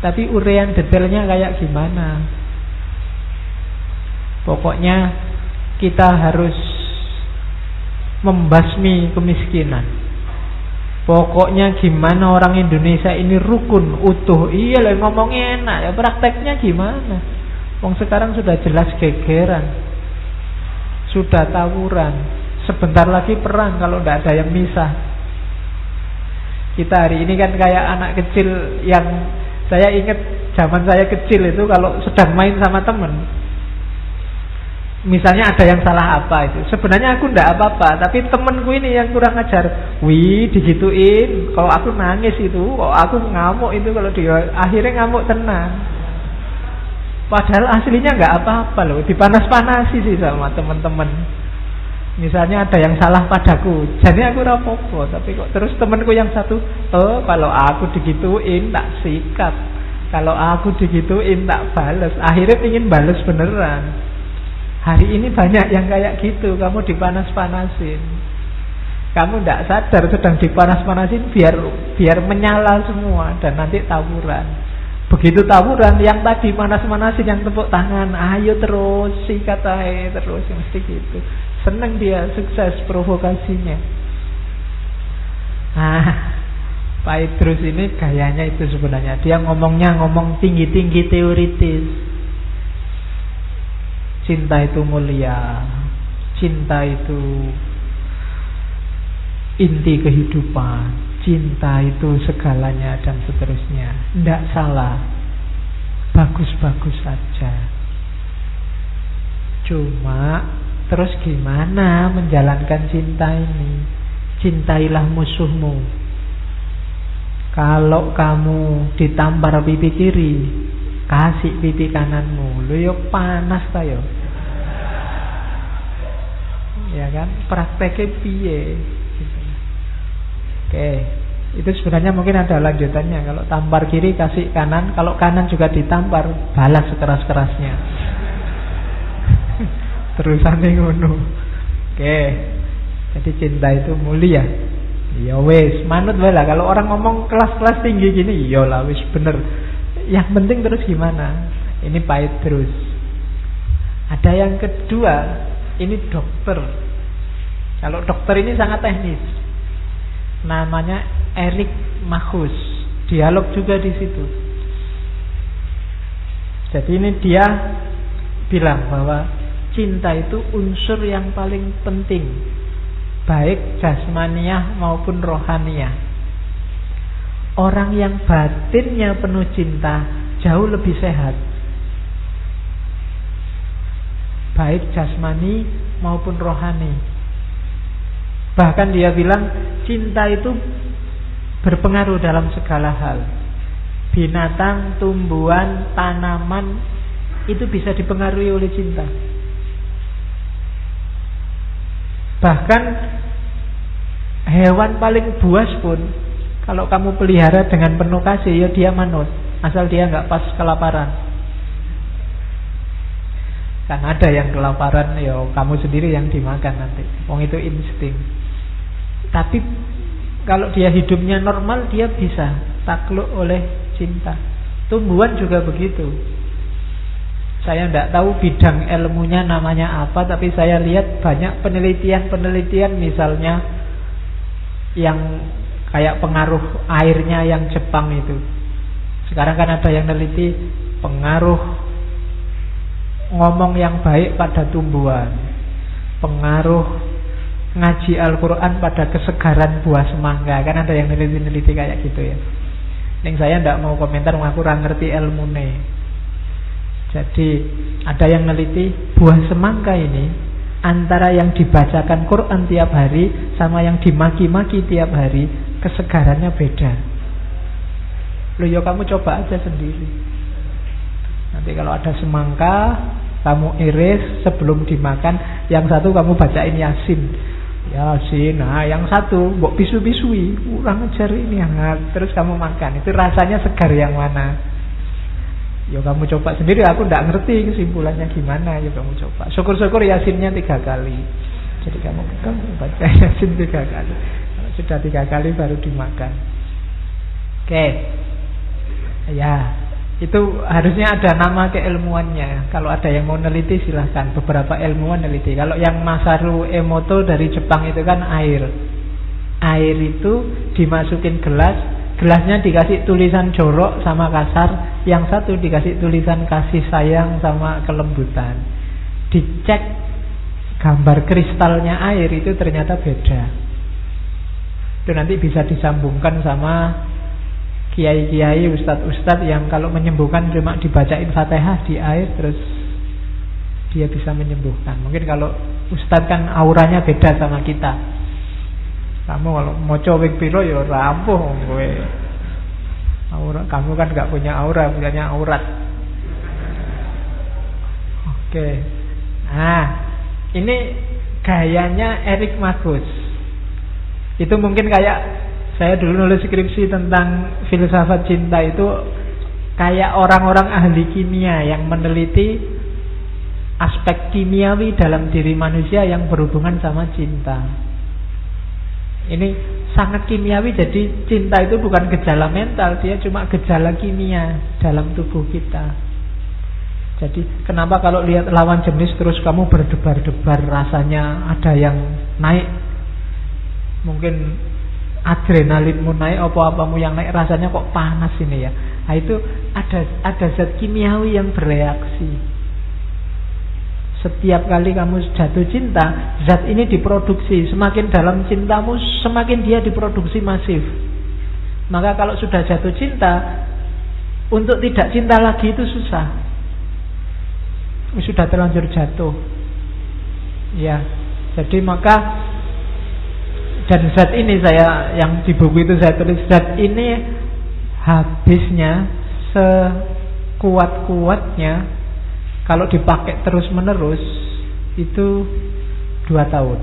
[SPEAKER 1] Tapi urean detailnya kayak gimana? Pokoknya kita harus membasmi kemiskinan. Pokoknya gimana orang Indonesia ini rukun, utuh. Iya lah ngomongnya enak, ya prakteknya gimana? Wong sekarang sudah jelas gegeran. Sudah tawuran. Sebentar lagi perang kalau tidak ada yang misah. Kita hari ini kan kayak anak kecil yang saya ingat zaman saya kecil itu kalau sedang main sama temen. Misalnya ada yang salah apa itu. Sebenarnya aku ndak apa-apa tapi temenku ini yang kurang ajar. Wih digituin. Kalau aku nangis itu kok aku ngamuk itu kalau dia akhirnya ngamuk tenang. Padahal aslinya nggak apa-apa loh dipanas-panasi sih sama temen-temen misalnya ada yang salah padaku jadi aku rapopo tapi kok terus temenku yang satu oh kalau aku digituin tak sikat kalau aku digituin tak bales akhirnya ingin bales beneran Hari ini banyak yang kayak gitu, kamu dipanas-panasin. Kamu tidak sadar sedang dipanas-panasin biar biar menyala semua dan nanti tawuran. Begitu tawuran yang tadi panas-panasin yang tepuk tangan, ayo terus si kata terus mesti gitu. Seneng dia sukses provokasinya. Ah, Pak Idrus ini gayanya itu sebenarnya. Dia ngomongnya ngomong tinggi-tinggi teoritis. Cinta itu mulia. Cinta itu Inti kehidupan. Cinta itu segalanya dan seterusnya. Tidak salah. Bagus-bagus saja. Cuma Terus gimana menjalankan cinta ini? Cintailah musuhmu. Kalau kamu ditampar pipi kiri kasih pipi kananmu. Lu yo panas ta yo ya kan? Prakteknya piye? Oke. Itu sebenarnya mungkin ada lanjutannya. Kalau tampar kiri kasih kanan. Kalau kanan juga ditampar balas sekeras kerasnya terusan ngono oke jadi cinta itu mulia ya wes manut lah kalau orang ngomong kelas-kelas tinggi gini ya lah wes bener yang penting terus gimana? Ini pahit terus. Ada yang kedua, ini dokter. Kalau dokter ini sangat teknis. namanya Erik Mahus. Dialog juga di situ. Jadi ini dia bilang bahwa cinta itu unsur yang paling penting baik jasmaniah maupun rohaniah. Orang yang batinnya penuh cinta jauh lebih sehat. Baik jasmani maupun rohani. Bahkan dia bilang cinta itu berpengaruh dalam segala hal binatang, tumbuhan, tanaman itu bisa dipengaruhi oleh cinta. Bahkan hewan paling buas pun kalau kamu pelihara dengan penuh kasih ya dia manut asal dia nggak pas kelaparan. Kan ada yang kelaparan ya kamu sendiri yang dimakan nanti. Wong itu insting. Tapi kalau dia hidupnya normal dia bisa takluk oleh cinta. Tumbuhan juga begitu. Saya tidak tahu bidang ilmunya namanya apa, tapi saya lihat banyak penelitian-penelitian misalnya yang kayak pengaruh airnya yang Jepang itu. Sekarang kan ada yang neliti pengaruh ngomong yang baik pada tumbuhan, pengaruh ngaji Al-Quran pada kesegaran buah semangka. Kan ada yang neliti-neliti kayak gitu ya. Yang saya tidak mau komentar, aku kurang ngerti ilmu nih. Jadi ada yang neliti buah semangka ini antara yang dibacakan Quran tiap hari sama yang dimaki-maki tiap hari kesegarannya beda. Lo ya kamu coba aja sendiri. Nanti kalau ada semangka kamu iris sebelum dimakan, yang satu kamu bacain Yasin. Ya sih, nah yang satu mbok pisu-pisui, kurang ajar ini hangat, terus kamu makan. Itu rasanya segar yang mana? Ya kamu coba sendiri, aku tidak ngerti kesimpulannya gimana, ya kamu coba. Syukur-syukur yasinnya tiga kali. Jadi kamu kamu baca yasin tiga kali. Sudah tiga kali baru dimakan. Oke, ya itu harusnya ada nama keilmuannya. Kalau ada yang mau neliti silahkan. Beberapa ilmuwan neliti. Kalau yang Masaru Emoto dari Jepang itu kan air. Air itu dimasukin gelas, gelasnya dikasih tulisan jorok sama kasar, yang satu dikasih tulisan kasih sayang sama kelembutan. Dicek gambar kristalnya air itu ternyata beda. Itu nanti bisa disambungkan sama kiai-kiai, ustadz-ustadz yang kalau menyembuhkan cuma dibacain fatihah di air terus dia bisa menyembuhkan. Mungkin kalau ustadz kan auranya beda sama kita. Kamu kalau mau cowek piro ya rampuh gue. Aura, kamu kan nggak punya aura, punyanya aurat. Oke. Nah, ini gayanya Erik Magus. Itu mungkin kayak saya dulu nulis skripsi tentang filsafat cinta itu kayak orang-orang ahli kimia yang meneliti aspek kimiawi dalam diri manusia yang berhubungan sama cinta. Ini sangat kimiawi jadi cinta itu bukan gejala mental, dia cuma gejala kimia dalam tubuh kita. Jadi kenapa kalau lihat lawan jenis terus kamu berdebar-debar rasanya ada yang naik? Mungkin adrenalinmu naik apa-apamu yang naik rasanya kok panas ini ya? Nah, itu ada ada zat kimiawi yang bereaksi setiap kali kamu jatuh cinta zat ini diproduksi. Semakin dalam cintamu semakin dia diproduksi masif. Maka kalau sudah jatuh cinta untuk tidak cinta lagi itu susah. Sudah terlanjur jatuh. Ya. Jadi maka dan zat ini saya yang di buku itu saya tulis zat ini habisnya sekuat-kuatnya kalau dipakai terus menerus itu dua tahun.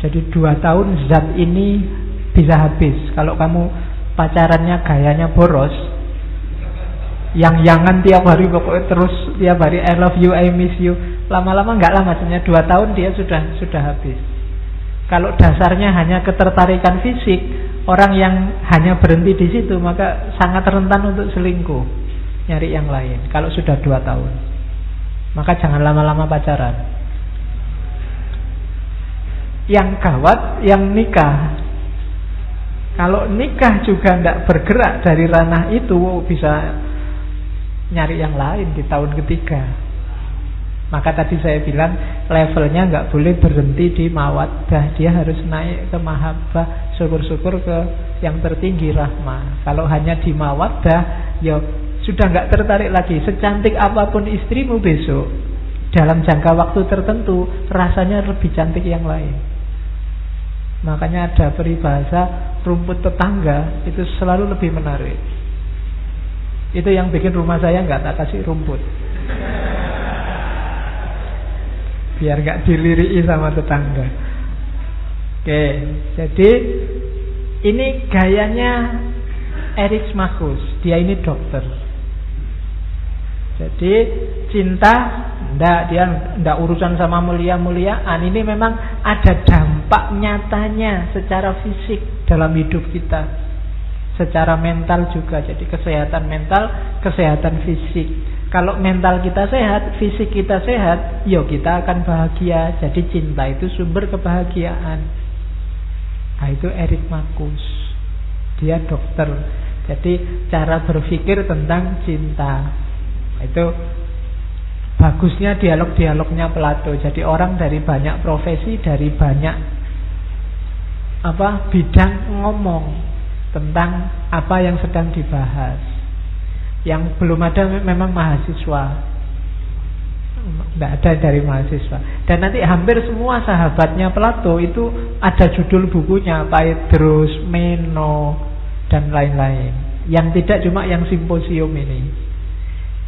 [SPEAKER 1] Jadi dua tahun zat ini bisa habis. Kalau kamu pacarannya gayanya boros, yang yangan tiap hari pokoknya terus tiap hari I love you, I miss you. Lama-lama nggak lama, hanya dua tahun dia sudah sudah habis. Kalau dasarnya hanya ketertarikan fisik, orang yang hanya berhenti di situ maka sangat rentan untuk selingkuh, nyari yang lain. Kalau sudah dua tahun, maka jangan lama-lama pacaran. Yang gawat, yang nikah, Kalau nikah juga tidak bergerak dari ranah itu bisa nyari yang lain di tahun ketiga. Maka tadi saya bilang levelnya nggak boleh berhenti di mawaddah, dia harus naik ke mahabbah, syukur-syukur ke yang tertinggi rahmah. Kalau hanya di mawaddah, ya sudah nggak tertarik lagi. Secantik apa pun istrimu besok, dalam jangka waktu tertentu rasanya lebih cantik yang lain. Makanya ada peribahasa rumput tetangga itu selalu lebih menarik. Itu yang bikin rumah saya nggak tak kasih rumput biar nggak diliriki sama tetangga. Oke, jadi ini gayanya Erik Marcus. Dia ini dokter. Jadi cinta ndak dia ndak urusan sama mulia-muliaan. Ini memang ada dampak nyatanya secara fisik dalam hidup kita. Secara mental juga. Jadi kesehatan mental, kesehatan fisik. Kalau mental kita sehat, fisik kita sehat, yo ya kita akan bahagia. Jadi cinta itu sumber kebahagiaan. Nah, itu Erik Marcus. Dia dokter. Jadi cara berpikir tentang cinta. Itu bagusnya dialog-dialognya Plato. Jadi orang dari banyak profesi, dari banyak apa bidang ngomong tentang apa yang sedang dibahas. Yang belum ada memang mahasiswa Tidak ada dari mahasiswa Dan nanti hampir semua sahabatnya Plato itu ada judul bukunya Paedros, Meno, dan lain-lain Yang tidak cuma yang simposium ini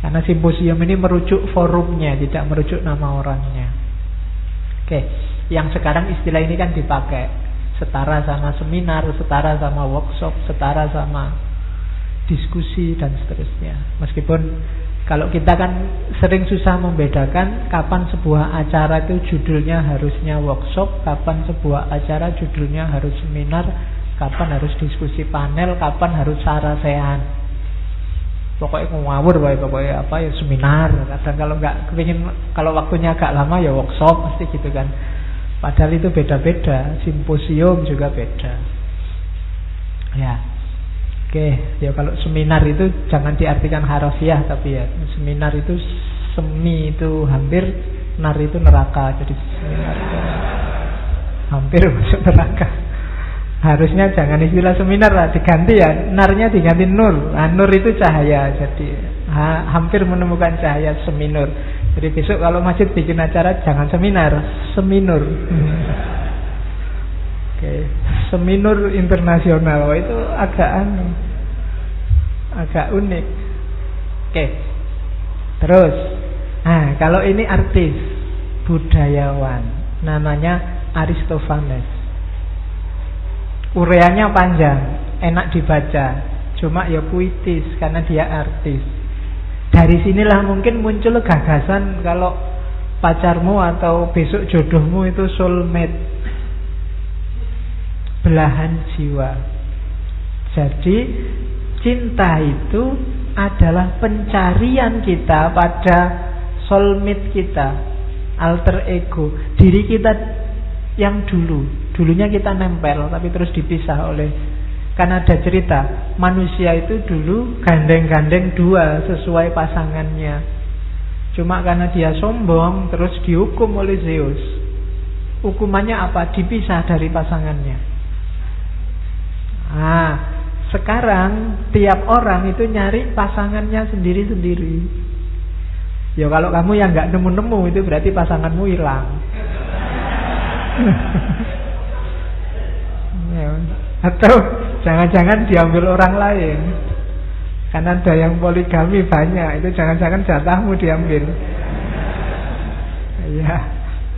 [SPEAKER 1] Karena simposium ini merujuk forumnya Tidak merujuk nama orangnya Oke Yang sekarang istilah ini kan dipakai Setara sama seminar, setara sama workshop, setara sama diskusi dan seterusnya. Meskipun kalau kita kan sering susah membedakan kapan sebuah acara itu judulnya harusnya workshop, kapan sebuah acara judulnya harus seminar, kapan harus diskusi panel, kapan harus sarasean. Pokoknya ngawur baik pokoknya apa ya seminar. Kadang kalau nggak kepingin kalau waktunya agak lama ya workshop pasti gitu kan. Padahal itu beda-beda, simposium juga beda. Ya. Oke, ya kalau seminar itu jangan diartikan harafiah tapi ya seminar itu semi itu hampir nar itu neraka jadi seminar itu hampir masuk neraka. Harusnya jangan istilah seminar lah diganti ya narnya diganti nur. Nah, nur itu cahaya jadi ha, hampir menemukan cahaya seminur. Jadi besok kalau masjid bikin acara jangan seminar, seminur. Oke, seminur internasional Wah, itu agak anu, agak unik. Oke, terus, nah kalau ini artis, budayawan, namanya Aristophanes. Ureanya panjang, enak dibaca, cuma ya puitis karena dia artis. Dari sinilah mungkin muncul gagasan kalau pacarmu atau besok jodohmu itu soulmate belahan jiwa. Jadi cinta itu adalah pencarian kita pada soulmate kita, alter ego, diri kita yang dulu. Dulunya kita nempel tapi terus dipisah oleh karena ada cerita manusia itu dulu gandeng-gandeng dua sesuai pasangannya. Cuma karena dia sombong terus dihukum oleh Zeus. Hukumannya apa? Dipisah dari pasangannya. Nah, sekarang tiap orang itu nyari pasangannya sendiri-sendiri. Ya kalau kamu yang nggak nemu-nemu itu berarti pasanganmu hilang. Atau jangan-jangan diambil orang lain. Karena ada yang poligami banyak, itu jangan-jangan jatahmu diambil. Ya,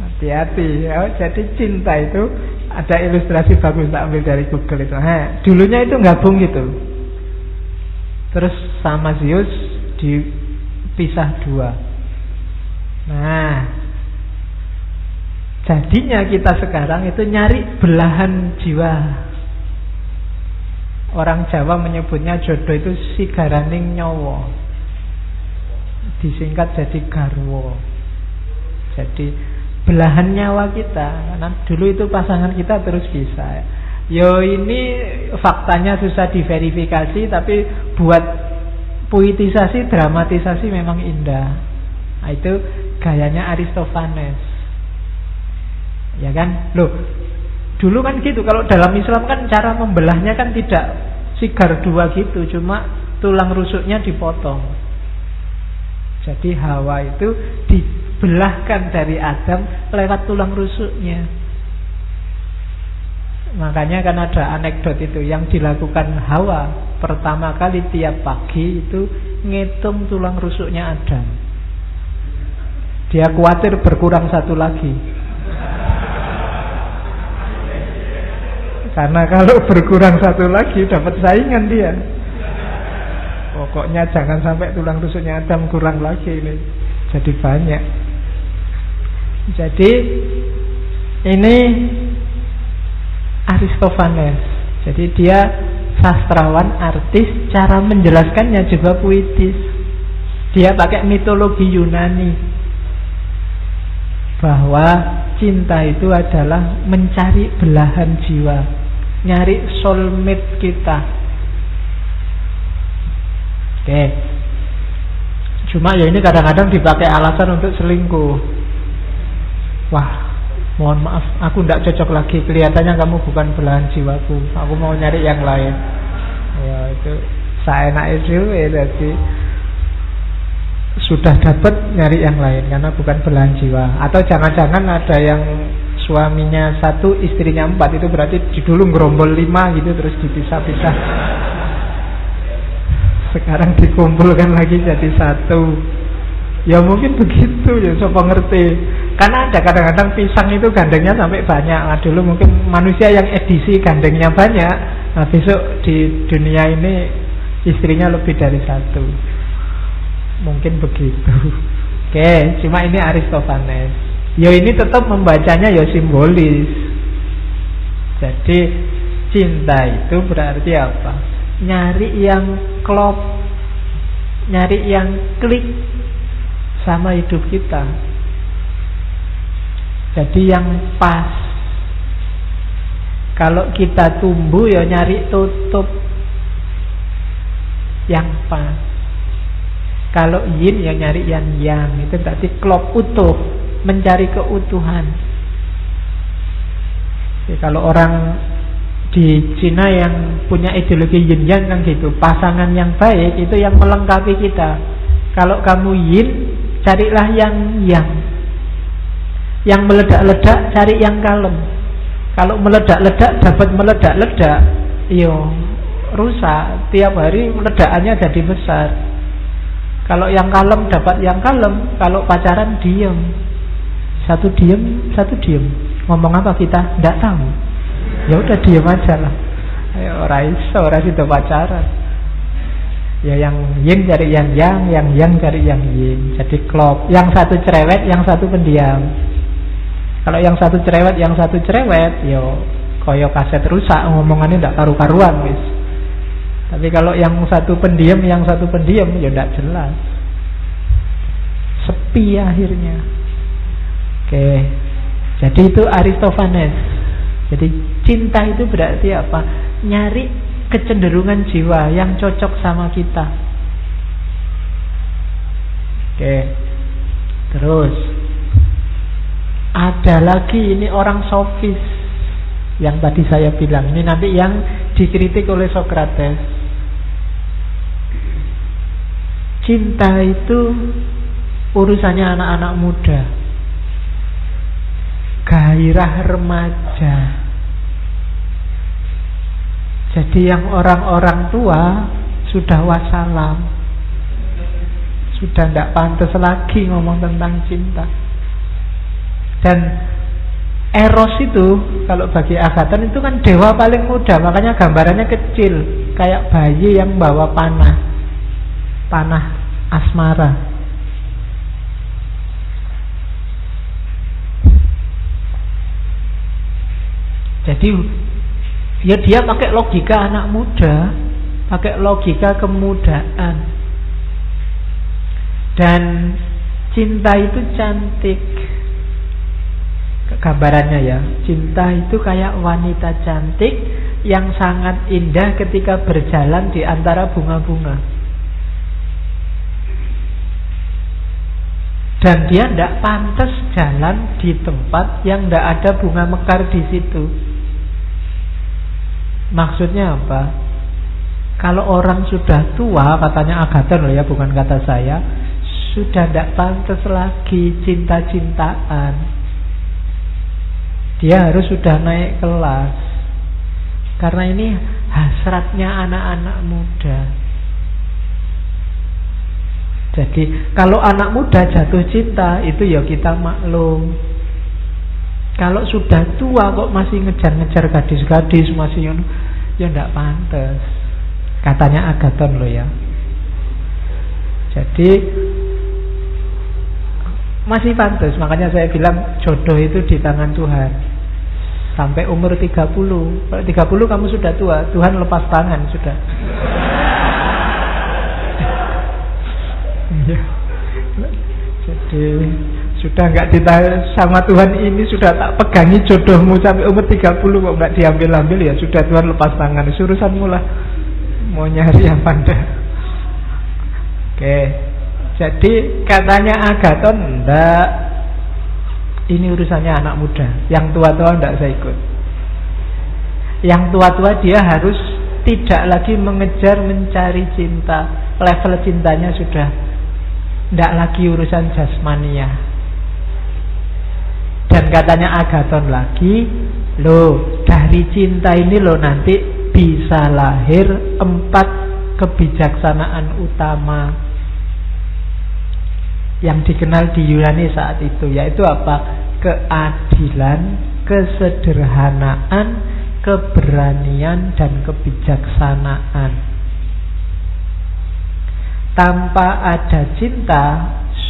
[SPEAKER 1] hati-hati. Ya, jadi cinta itu ada ilustrasi bagus tak ambil dari Google itu. Nah, dulunya itu gabung gitu. Terus sama Zeus dipisah dua. Nah, jadinya kita sekarang itu nyari belahan jiwa. Orang Jawa menyebutnya jodoh itu si garaning nyowo. Disingkat jadi garwo. Jadi belahan nyawa kita. Karena dulu itu pasangan kita terus bisa. Yo ini faktanya susah diverifikasi tapi buat puitisasi, dramatisasi memang indah. Nah, itu gayanya Aristophanes. Ya kan? Loh, dulu kan gitu. Kalau dalam Islam kan cara membelahnya kan tidak sigar dua gitu, cuma tulang rusuknya dipotong. Jadi Hawa itu dibelahkan dari Adam lewat tulang rusuknya. Makanya kan ada anekdot itu yang dilakukan Hawa pertama kali tiap pagi itu ngitung tulang rusuknya Adam. Dia khawatir berkurang satu lagi. Karena kalau berkurang satu lagi dapat saingan dia. Pokoknya jangan sampai tulang rusuknya Adam kurang lagi ini. Jadi banyak. Jadi ini Aristophanes. Jadi dia sastrawan, artis, cara menjelaskannya juga puitis. Dia pakai mitologi Yunani bahwa cinta itu adalah mencari belahan jiwa, nyari soulmate kita. Oke. Cuma ya ini kadang-kadang dipakai alasan untuk selingkuh. Wah, mohon maaf, aku tidak cocok lagi. Kelihatannya kamu bukan belahan jiwaku. Aku mau nyari yang lain. Ya itu saya naik itu ya jadi sudah dapat nyari yang lain karena bukan belahan jiwa. Atau jangan-jangan ada yang suaminya satu, istrinya empat itu berarti dulu gerombol lima gitu terus dipisah-pisah. Sekarang dikumpulkan lagi jadi satu. Ya mungkin begitu ya, sopo ngerti. Karena ada kadang-kadang pisang itu gandengnya sampai banyak. Nah, dulu mungkin manusia yang edisi gandengnya banyak. Nah, besok di dunia ini istrinya lebih dari satu. Mungkin begitu. Oke, cuma ini Aristophanes. Ya ini tetap membacanya ya simbolis. Jadi cinta itu berarti apa? Nyari yang klop, nyari yang klik sama hidup kita. Jadi yang pas. Kalau kita tumbuh ya nyari tutup yang pas. Kalau yin ya nyari yang yang. Itu berarti klop utuh, mencari keutuhan. Jadi kalau orang di Cina yang punya ideologi yin yang kan gitu, pasangan yang baik itu yang melengkapi kita. Kalau kamu yin, carilah yang yang. Yang meledak-ledak cari yang kalem. Kalau meledak-ledak dapat meledak-ledak yo rusak. Tiap hari ledakannya jadi besar. Kalau yang kalem dapat yang kalem. Kalau pacaran diem satu diem satu diem ngomong apa kita tidak tahu ya udah diem aja lah orang iso orang itu pacaran Ya yang yin cari yang yang, yang yang cari yang yin. Jadi klop. Yang satu cerewet, yang satu pendiam. Kalau yang satu cerewet, yang satu cerewet, yo koyo kaset rusak ngomongannya tidak karu-karuan wis. Tapi kalau yang satu pendiam, yang satu pendiam, ya tidak jelas. Sepi akhirnya. Oke. Jadi itu Aristophanes. Jadi cinta itu berarti apa? Nyari kecenderungan jiwa yang cocok sama kita. Oke. Terus ada lagi ini orang sofis yang tadi saya bilang. Ini nanti yang dikritik oleh Socrates. Cinta itu urusannya anak-anak muda. Gairah remaja jadi yang orang-orang tua sudah wassalam. Sudah tidak pantas lagi ngomong tentang cinta. Dan Eros itu kalau bagi Agatan itu kan dewa paling muda, makanya gambarannya kecil, kayak bayi yang bawa panah, panah asmara. Jadi Ya dia pakai logika anak muda, pakai logika kemudaan. Dan cinta itu cantik. gambarannya ya. Cinta itu kayak wanita cantik yang sangat indah ketika berjalan di antara bunga-bunga. Dan dia tidak pantas jalan di tempat yang tidak ada bunga mekar di situ. Maksudnya apa? Kalau orang sudah tua, katanya Agaton loh ya, bukan kata saya, sudah tidak pantas lagi cinta-cintaan. Dia harus sudah naik kelas. Karena ini hasratnya anak-anak muda. Jadi kalau anak muda jatuh cinta itu ya kita maklum. Kalau sudah tua kok masih ngejar-ngejar gadis-gadis masih yang ya ndak pantas. Katanya Agaton lo ya. Jadi masih pantas, makanya saya bilang jodoh itu di tangan Tuhan. Sampai umur 30. Kalau 30 kamu sudah tua, Tuhan lepas tangan sudah. Ya. Jadi sudah nggak ditahan sama Tuhan ini sudah tak pegangi jodohmu sampai umur 30 kok nggak diambil-ambil? Ya sudah Tuhan lepas tangan. Surusanmu lah. Mau nyari yang pada oke. Jadi katanya Agaton ndak. Ini urusannya anak muda. Yang tua-tua ndak saya ikut. Yang tua-tua dia harus tidak lagi mengejar mencari cinta. Level cintanya sudah. Tidak lagi urusan jasmania Dan katanya Agaton lagi Loh dari cinta ini loh nanti bisa lahir empat kebijaksanaan utama Yang dikenal di Yunani saat itu Yaitu apa? Keadilan, kesederhanaan, keberanian, dan kebijaksanaan tanpa ada cinta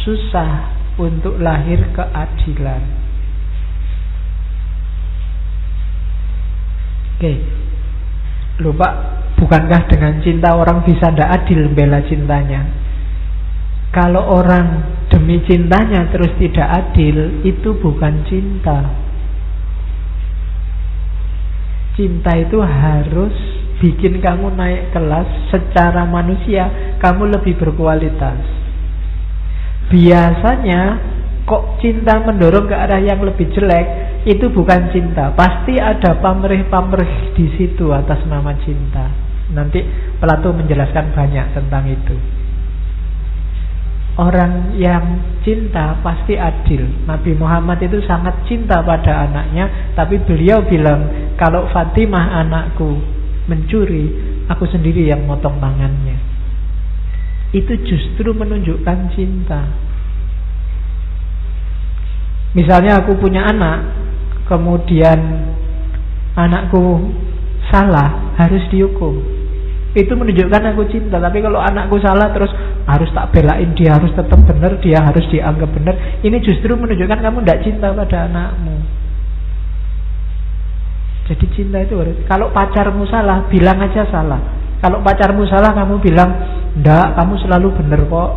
[SPEAKER 1] susah untuk lahir keadilan. Oke. Lupa bukankah dengan cinta orang bisa tidak adil bela cintanya? Kalau orang demi cintanya terus tidak adil, itu bukan cinta. Cinta itu harus bikin kamu naik kelas secara manusia, kamu lebih berkualitas. Biasanya kok cinta mendorong ke arah yang lebih jelek, itu bukan cinta. Pasti ada pamrih-pamrih di situ atas nama cinta. Nanti Plato menjelaskan banyak tentang itu. Orang yang cinta pasti adil. Nabi Muhammad itu sangat cinta pada anaknya, tapi beliau bilang, kalau Fatimah anakku mencuri, aku sendiri yang motong tangannya. Itu justru menunjukkan cinta. Misalnya aku punya anak, kemudian anakku salah, harus dihukum. Itu menunjukkan aku cinta. Tapi kalau anakku salah terus harus tak belain dia harus tetap benar, dia harus dianggap benar. Ini justru menunjukkan kamu tidak cinta pada anakmu. Jadi cinta itu harus Kalau pacarmu salah, bilang aja salah Kalau pacarmu salah, kamu bilang Ndak, kamu selalu benar kok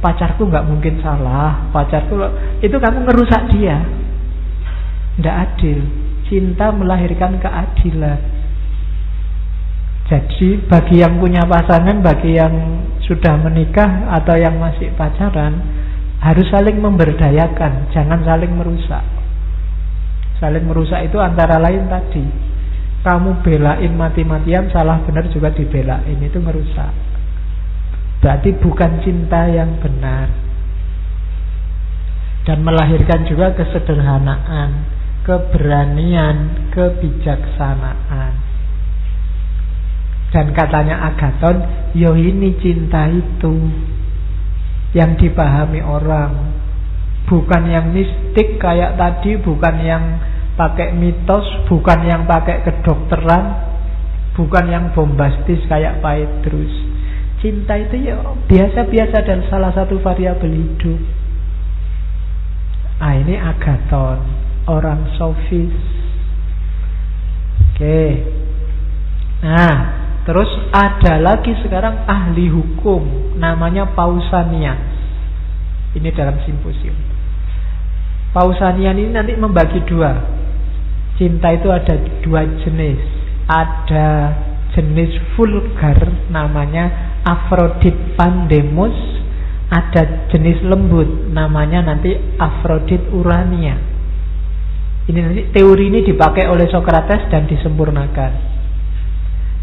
[SPEAKER 1] Pacarku nggak mungkin salah. Pacarku, itu kamu ngerusak dia. Ndak adil. Cinta melahirkan keadilan. Jadi bagi yang punya pasangan Bagi yang sudah menikah Atau yang masih pacaran Harus saling memberdayakan. Jangan saling merusak. Saling merusak itu antara lain tadi. Kamu belain mati-matian Salah benar juga dibelain. Itu merusak Berarti bukan cinta yang benar. Dan melahirkan juga kesederhanaan Keberanian Kebijaksanaan. Dan katanya Agaton Yo ini cinta itu Yang dipahami orang. Bukan yang mistik kayak tadi Bukan yang pakai mitos, bukan yang pakai kedokteran, bukan yang bombastis kayak Petrus. Cinta itu ya biasa-biasa dan salah satu variabel hidup. Ah ini Agaton, orang sofis. Oke. Nah, terus ada lagi sekarang ahli hukum namanya Pausanias. Ini dalam simposium. Pausanian ini nanti membagi dua. Cinta itu ada dua jenis. Ada jenis vulgar namanya Afrodit Pandemus, ada jenis lembut namanya nanti Afrodit Urania. Ini nanti teori ini dipakai oleh Socrates dan disempurnakan.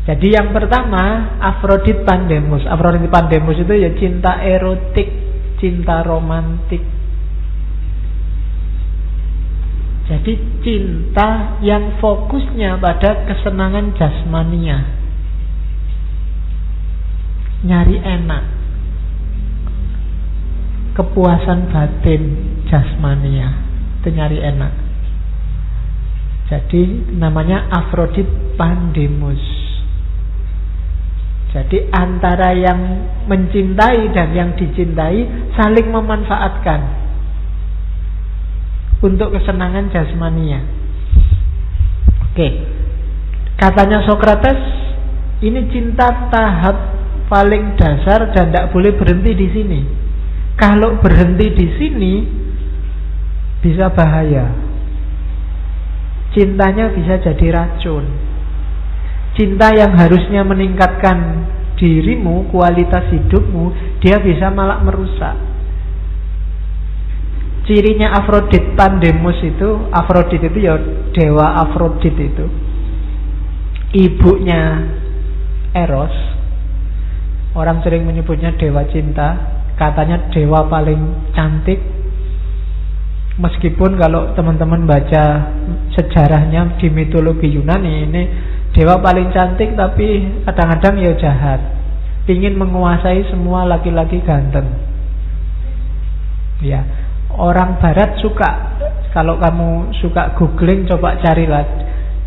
[SPEAKER 1] Jadi yang pertama Afrodit Pandemus. Afrodit Pandemus itu ya cinta erotik, cinta romantik. Jadi cinta yang fokusnya pada kesenangan jasmania. Nyari enak. Kepuasan batin jasmania. Itu nyari enak. Jadi namanya Afrodit Pandemus. Jadi antara yang mencintai dan yang dicintai saling memanfaatkan untuk kesenangan jasmania. Oke. Katanya Socrates, ini cinta tahap paling dasar dan tidak boleh berhenti di sini. Kalau berhenti di sini bisa bahaya. Cintanya bisa jadi racun. Cinta yang harusnya meningkatkan dirimu, kualitas hidupmu, dia bisa malah merusak. Cirinya Afrodit Pandemus itu Afrodit itu ya dewa Afrodit itu Ibunya Eros Orang sering menyebutnya dewa cinta Katanya dewa paling cantik Meskipun kalau teman-teman baca sejarahnya di mitologi Yunani ini dewa paling cantik tapi kadang-kadang ya jahat. Ingin menguasai semua laki-laki ganteng. Ya, orang barat suka kalau kamu suka googling coba carilah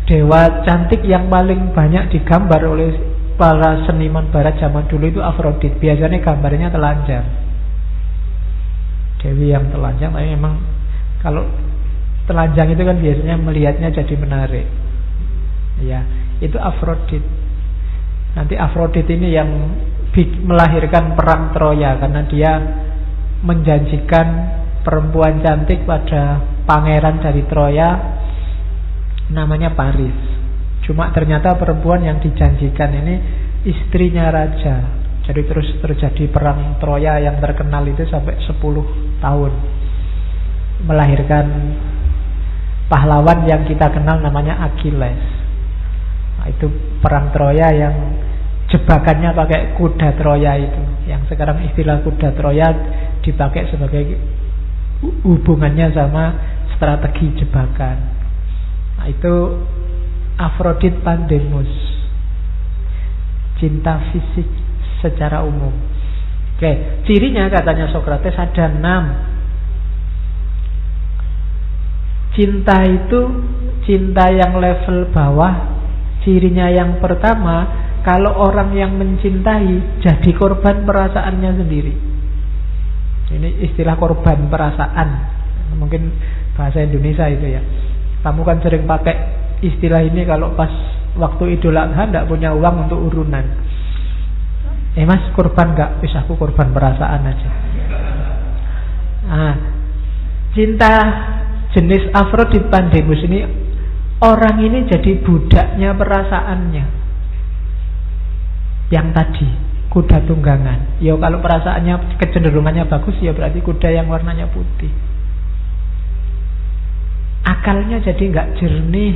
[SPEAKER 1] dewa cantik yang paling banyak digambar oleh para seniman barat zaman dulu itu Afrodit. Biasanya gambarnya telanjang. Dewi yang telanjang tapi memang kalau telanjang itu kan biasanya melihatnya jadi menarik. Ya itu Afrodit. Nanti Afrodit ini yang melahirkan perang Troya karena dia menjanjikan perempuan cantik pada pangeran dari Troya namanya Paris. Cuma ternyata perempuan yang dijanjikan ini istrinya raja. Jadi terus terjadi perang Troya yang terkenal itu sampai 10 tahun. Melahirkan pahlawan yang kita kenal namanya Achilles. Nah, itu perang Troya yang jebakannya pakai kuda Troya itu. Yang sekarang istilah kuda Troya dipakai sebagai hubungannya sama strategi jebakan. Nah, itu Afrodit Pandemus. Cinta fisik secara umum. Oke, cirinya katanya Socrates ada enam. Cinta itu cinta yang level bawah. Cirinya yang pertama, kalau orang yang mencintai jadi korban perasaannya sendiri. Ini istilah korban perasaan. Mungkin bahasa Indonesia itu ya. Kamu kan sering pakai istilah ini kalau pas waktu Idul Adha tidak punya uang untuk urunan. Eh mas korban nggak? Bisa aku korban perasaan aja. Nah, cinta jenis Afrodit Pandemus ini orang ini jadi budaknya perasaannya. Yang tadi kuda tunggangan. Ya kalau perasaannya kecenderungannya bagus ya berarti kuda yang warnanya putih. Akalnya jadi nggak jernih.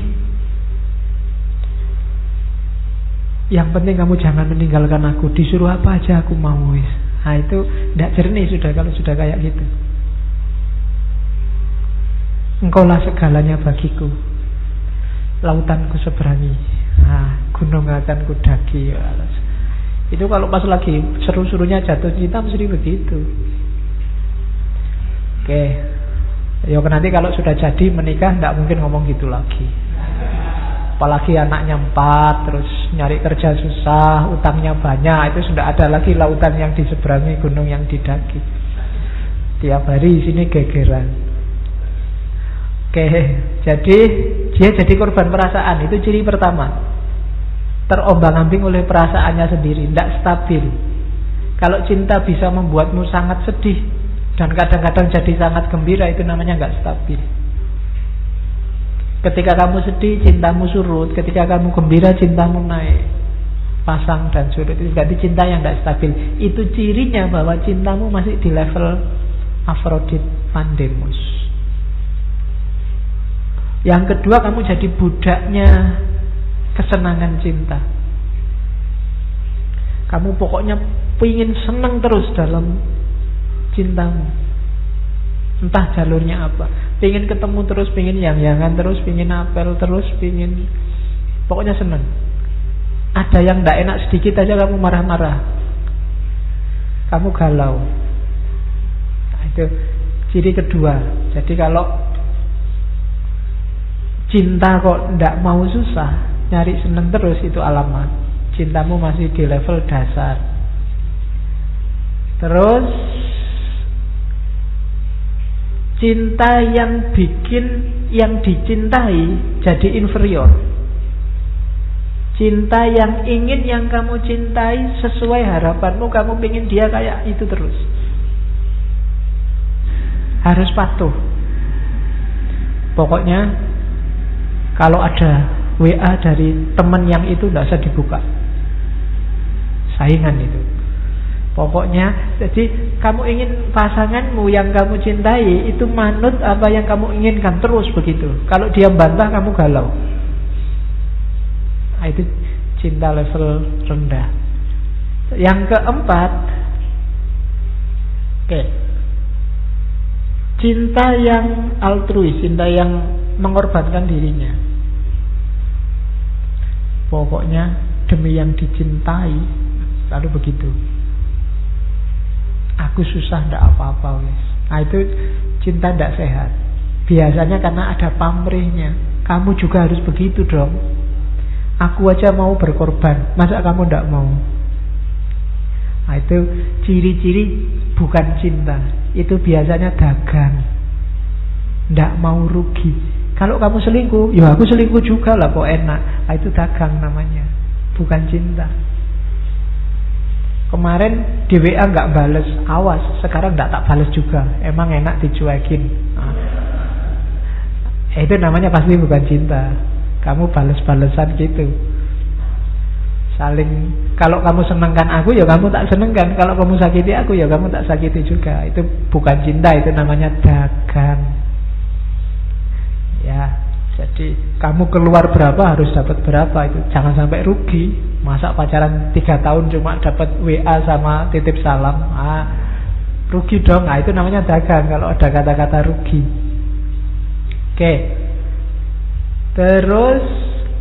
[SPEAKER 1] Yang penting kamu jangan meninggalkan aku. Disuruh apa aja aku mau wis. Nah itu tidak jernih sudah kalau sudah kayak gitu. Engkaulah segalanya bagiku. Lautanku seberangi. Nah, gunung akan kudaki. Itu kalau pas lagi seru-serunya jatuh cinta mesti begitu. Oke. Ya nanti kalau sudah jadi menikah tidak mungkin ngomong gitu lagi. Apalagi anaknya empat, terus nyari kerja susah, utangnya banyak, itu sudah ada lagi lautan yang diseberangi, gunung yang didaki. Tiap hari sini gegeran. Oke, jadi dia jadi korban perasaan, itu ciri pertama terombang-ambing oleh perasaannya sendiri, tidak stabil. Kalau cinta bisa membuatmu sangat sedih, Dan kadang-kadang jadi sangat gembira itu namanya nggak stabil. Ketika kamu sedih, cintamu surut. Ketika kamu gembira, cintamu naik. Pasang dan surut itu berarti cinta yang tidak stabil. Itu cirinya bahwa cintamu masih di level Afrodit Pandemus. Yang kedua, kamu jadi budaknya kesenangan cinta. Kamu pokoknya ingin senang terus dalam cintamu. Entah jalurnya apa. Pengen ketemu terus, pengen yang-yangan terus, pengen apel terus, pengen pokoknya senang. Ada yang tidak enak sedikit aja kamu marah-marah. Kamu galau. Nah, itu ciri kedua. Jadi kalau cinta kok tidak mau susah, nyari seneng terus itu alamat. Cintamu masih di level dasar. Terus cinta yang bikin yang dicintai jadi inferior. Cinta yang ingin yang kamu cintai sesuai harapanmu, kamu ingin dia kayak itu terus. Harus patuh. Pokoknya kalau ada WA dari teman yang itu tidak usah dibuka. Saingan itu. Pokoknya, jadi kamu ingin pasanganmu yang kamu cintai itu manut apa yang kamu inginkan terus begitu. Kalau dia bantah kamu galau. Nah, itu cinta level rendah. Yang keempat, oke, okay, cinta yang altruis, cinta yang mengorbankan dirinya. Pokoknya demi yang dicintai, lalu begitu aku susah ndak apa-apa wis. Nah itu cinta ndak sehat. Biasanya karena ada pamrihnya. Kamu juga harus begitu dong. Aku aja mau berkorban, masa kamu ndak mau? Nah itu ciri-ciri bukan cinta. Itu biasanya dagang. Ndak mau rugi. Kalau kamu selingkuh, ya aku selingkuh juga lah kok enak. Nah, itu dagang namanya, bukan cinta. Kemarin di WA nggak bales, awas. Sekarang nggak tak bales juga. Emang enak dicuekin. Nah. Itu namanya pasti bukan cinta. Kamu bales-balesan gitu. Saling kalau kamu senengkan aku ya kamu tak senengkan. Kalau kamu sakiti aku ya kamu tak sakiti juga. Itu bukan cinta, itu namanya dagang. Ya, jadi kamu keluar berapa harus dapat berapa itu jangan sampai rugi. Masa pacaran tiga tahun cuma dapat WA sama titip salam, ah, rugi dong. Nah itu namanya dagang kalau ada kata-kata rugi. Oke. Terus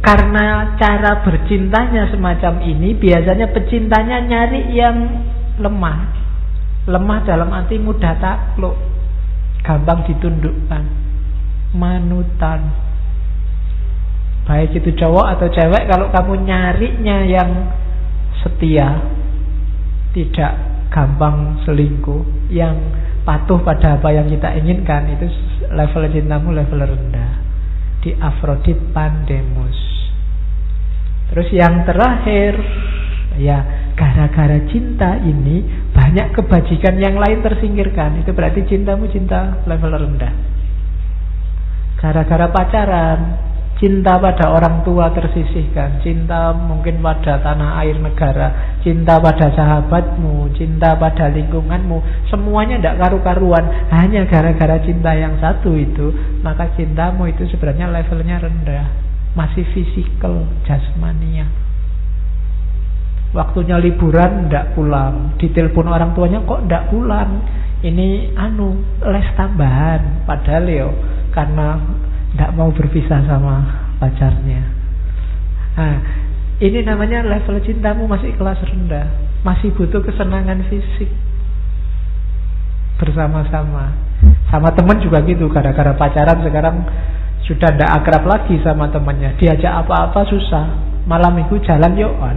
[SPEAKER 1] karena cara bercintanya semacam ini biasanya pecintanya nyari yang lemah. Lemah dalam arti mudah takluk, gampang ditundukkan, manutan Baik itu cowok atau cewek Kalau kamu nyarinya yang setia Tidak gampang selingkuh Yang patuh pada apa yang kita inginkan Itu level cintamu level rendah. Di Afrodit Pandemus. Terus yang terakhir Ya gara-gara cinta ini Banyak kebajikan yang lain tersingkirkan. Itu berarti cintamu cinta level rendah. Gara-gara pacaran Cinta pada orang tua tersisihkan. Cinta mungkin pada tanah air negara. Cinta pada sahabatmu. Cinta pada lingkunganmu. Semuanya tidak karu-karuan. Hanya gara-gara cinta yang satu itu Maka cintamu itu sebenarnya levelnya rendah. Masih fisikal, jasmania. Waktunya liburan tidak pulang. Ditelepon orang tuanya kok tidak pulang? Ini anu les tambahan. Padahal yo Karena tidak mau berpisah sama pacarnya. Nah, ini namanya level cintamu masih kelas rendah, masih butuh kesenangan fisik bersama-sama. Sama teman juga gitu, gara-gara pacaran sekarang sudah tidak akrab lagi sama temannya. Diajak apa-apa susah. Malam minggu jalan yuk, oh.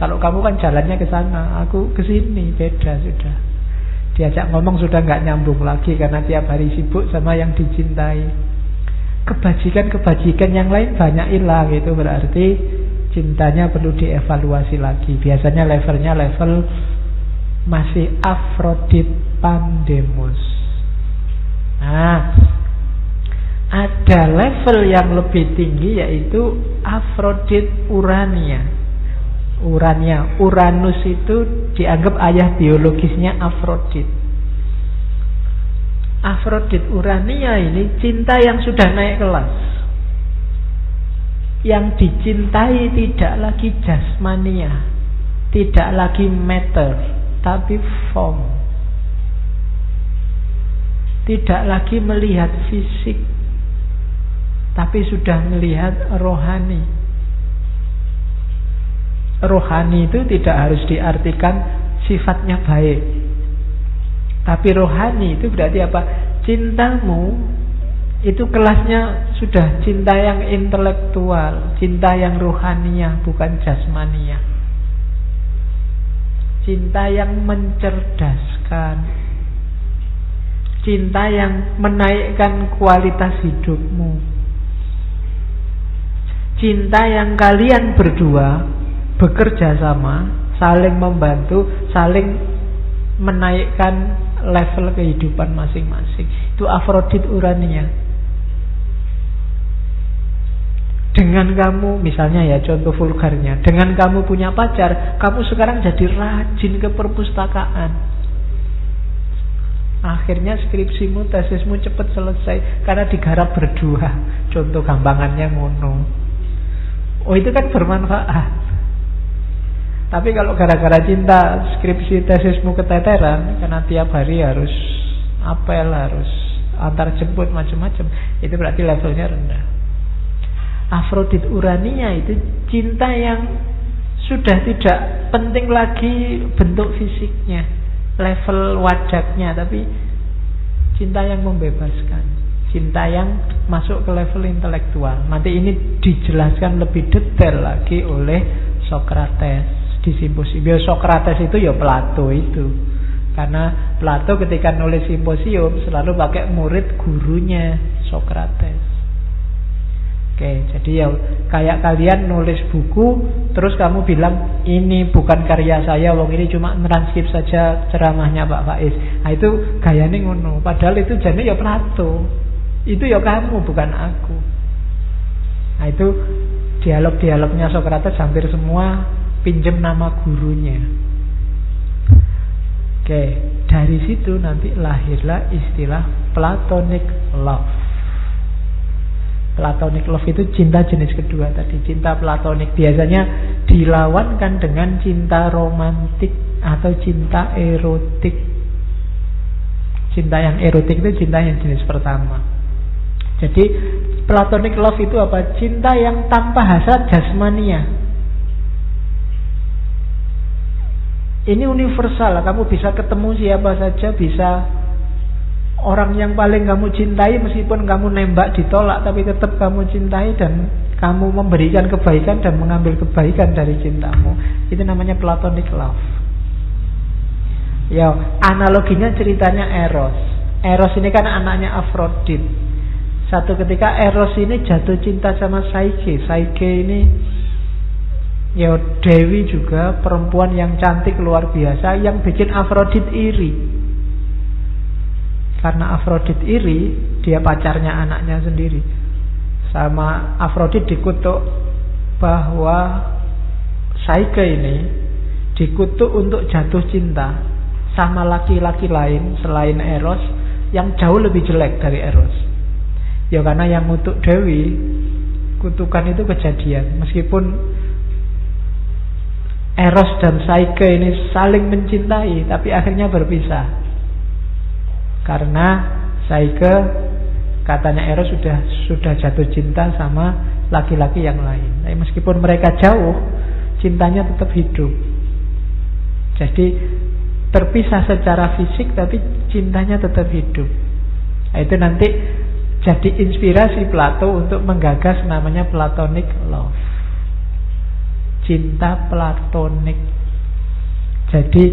[SPEAKER 1] Kalau kamu kan jalannya ke sana, aku ke sini, beda sudah. Diajak ngomong sudah nggak nyambung lagi karena tiap hari sibuk sama yang dicintai kebajikan-kebajikan yang lain banyak hilang itu berarti cintanya perlu dievaluasi lagi. Biasanya levelnya level masih Afrodit Pandemus. Nah, ada level yang lebih tinggi yaitu Afrodit Urania. Urania, Uranus itu dianggap ayah biologisnya Afrodit. Afrodit Urania ini cinta yang sudah naik kelas. Yang dicintai tidak lagi jasmania, tidak lagi matter, tapi form. Tidak lagi melihat fisik, tapi sudah melihat rohani. Rohani itu tidak harus diartikan sifatnya baik. Tapi rohani itu berarti apa? Cintamu itu kelasnya sudah cinta yang intelektual, cinta yang rohania, bukan jasmania. Cinta yang mencerdaskan, cinta yang menaikkan kualitas hidupmu, cinta yang kalian berdua bekerja sama, saling membantu, saling menaikkan level kehidupan masing-masing. Itu Afrodit Urania. Dengan kamu, misalnya ya contoh vulgarnya, dengan kamu punya pacar, kamu sekarang jadi rajin ke perpustakaan. Akhirnya skripsimu, tesismu cepat selesai karena digarap berdua. Contoh gampangannya ngono. Oh itu kan bermanfaat. Tapi kalau gara-gara cinta skripsi tesismu keteteran karena tiap hari harus apel harus antar jemput macam-macam, itu berarti levelnya rendah. Afrodit Urania itu cinta yang sudah tidak penting lagi bentuk fisiknya, level wajahnya, tapi cinta yang membebaskan. Cinta yang masuk ke level intelektual. Nanti ini dijelaskan lebih detail lagi oleh Socrates di simposium. Socrates itu ya Plato itu. Karena Plato ketika nulis simposium selalu pakai murid gurunya Socrates. Oke, jadi ya kayak kalian nulis buku, terus kamu bilang ini bukan karya saya, wong ini cuma transkrip saja ceramahnya Pak Faiz. Nah itu gayanya ngono. Padahal itu jadi ya Plato. Itu ya kamu bukan aku. Nah itu dialog-dialognya Socrates hampir semua pinjam nama gurunya. Oke, dari situ nanti lahirlah istilah platonic love. Platonic love itu cinta jenis kedua tadi, cinta platonik biasanya dilawankan dengan cinta romantik atau cinta erotik. Cinta yang erotik itu cinta yang jenis pertama. Jadi platonic love itu apa? Cinta yang tanpa hasrat jasmania. Ini universal, kamu bisa ketemu siapa saja, bisa orang yang paling kamu cintai meskipun kamu nembak ditolak tapi tetap kamu cintai dan kamu memberikan kebaikan dan mengambil kebaikan dari cintamu. Itu namanya platonic love. Ya, analoginya ceritanya Eros. Eros ini kan anaknya Aphrodite. Satu ketika Eros ini jatuh cinta sama Saike. Saike ini ya Dewi juga perempuan yang cantik luar biasa yang bikin Afrodit iri. Karena Afrodit iri, dia pacarnya anaknya sendiri. Sama Afrodit dikutuk bahwa Saike ini dikutuk untuk jatuh cinta sama laki-laki lain selain Eros yang jauh lebih jelek dari Eros. Ya karena yang untuk Dewi kutukan itu kejadian meskipun Eros dan Saike ini saling mencintai tapi akhirnya berpisah. Karena Saike katanya Eros sudah sudah jatuh cinta sama laki-laki yang lain. Tapi meskipun mereka jauh, cintanya tetap hidup. Jadi terpisah secara fisik tapi cintanya tetap hidup. Nah, itu nanti jadi inspirasi Plato untuk menggagas namanya platonic love. Cinta platonik. Jadi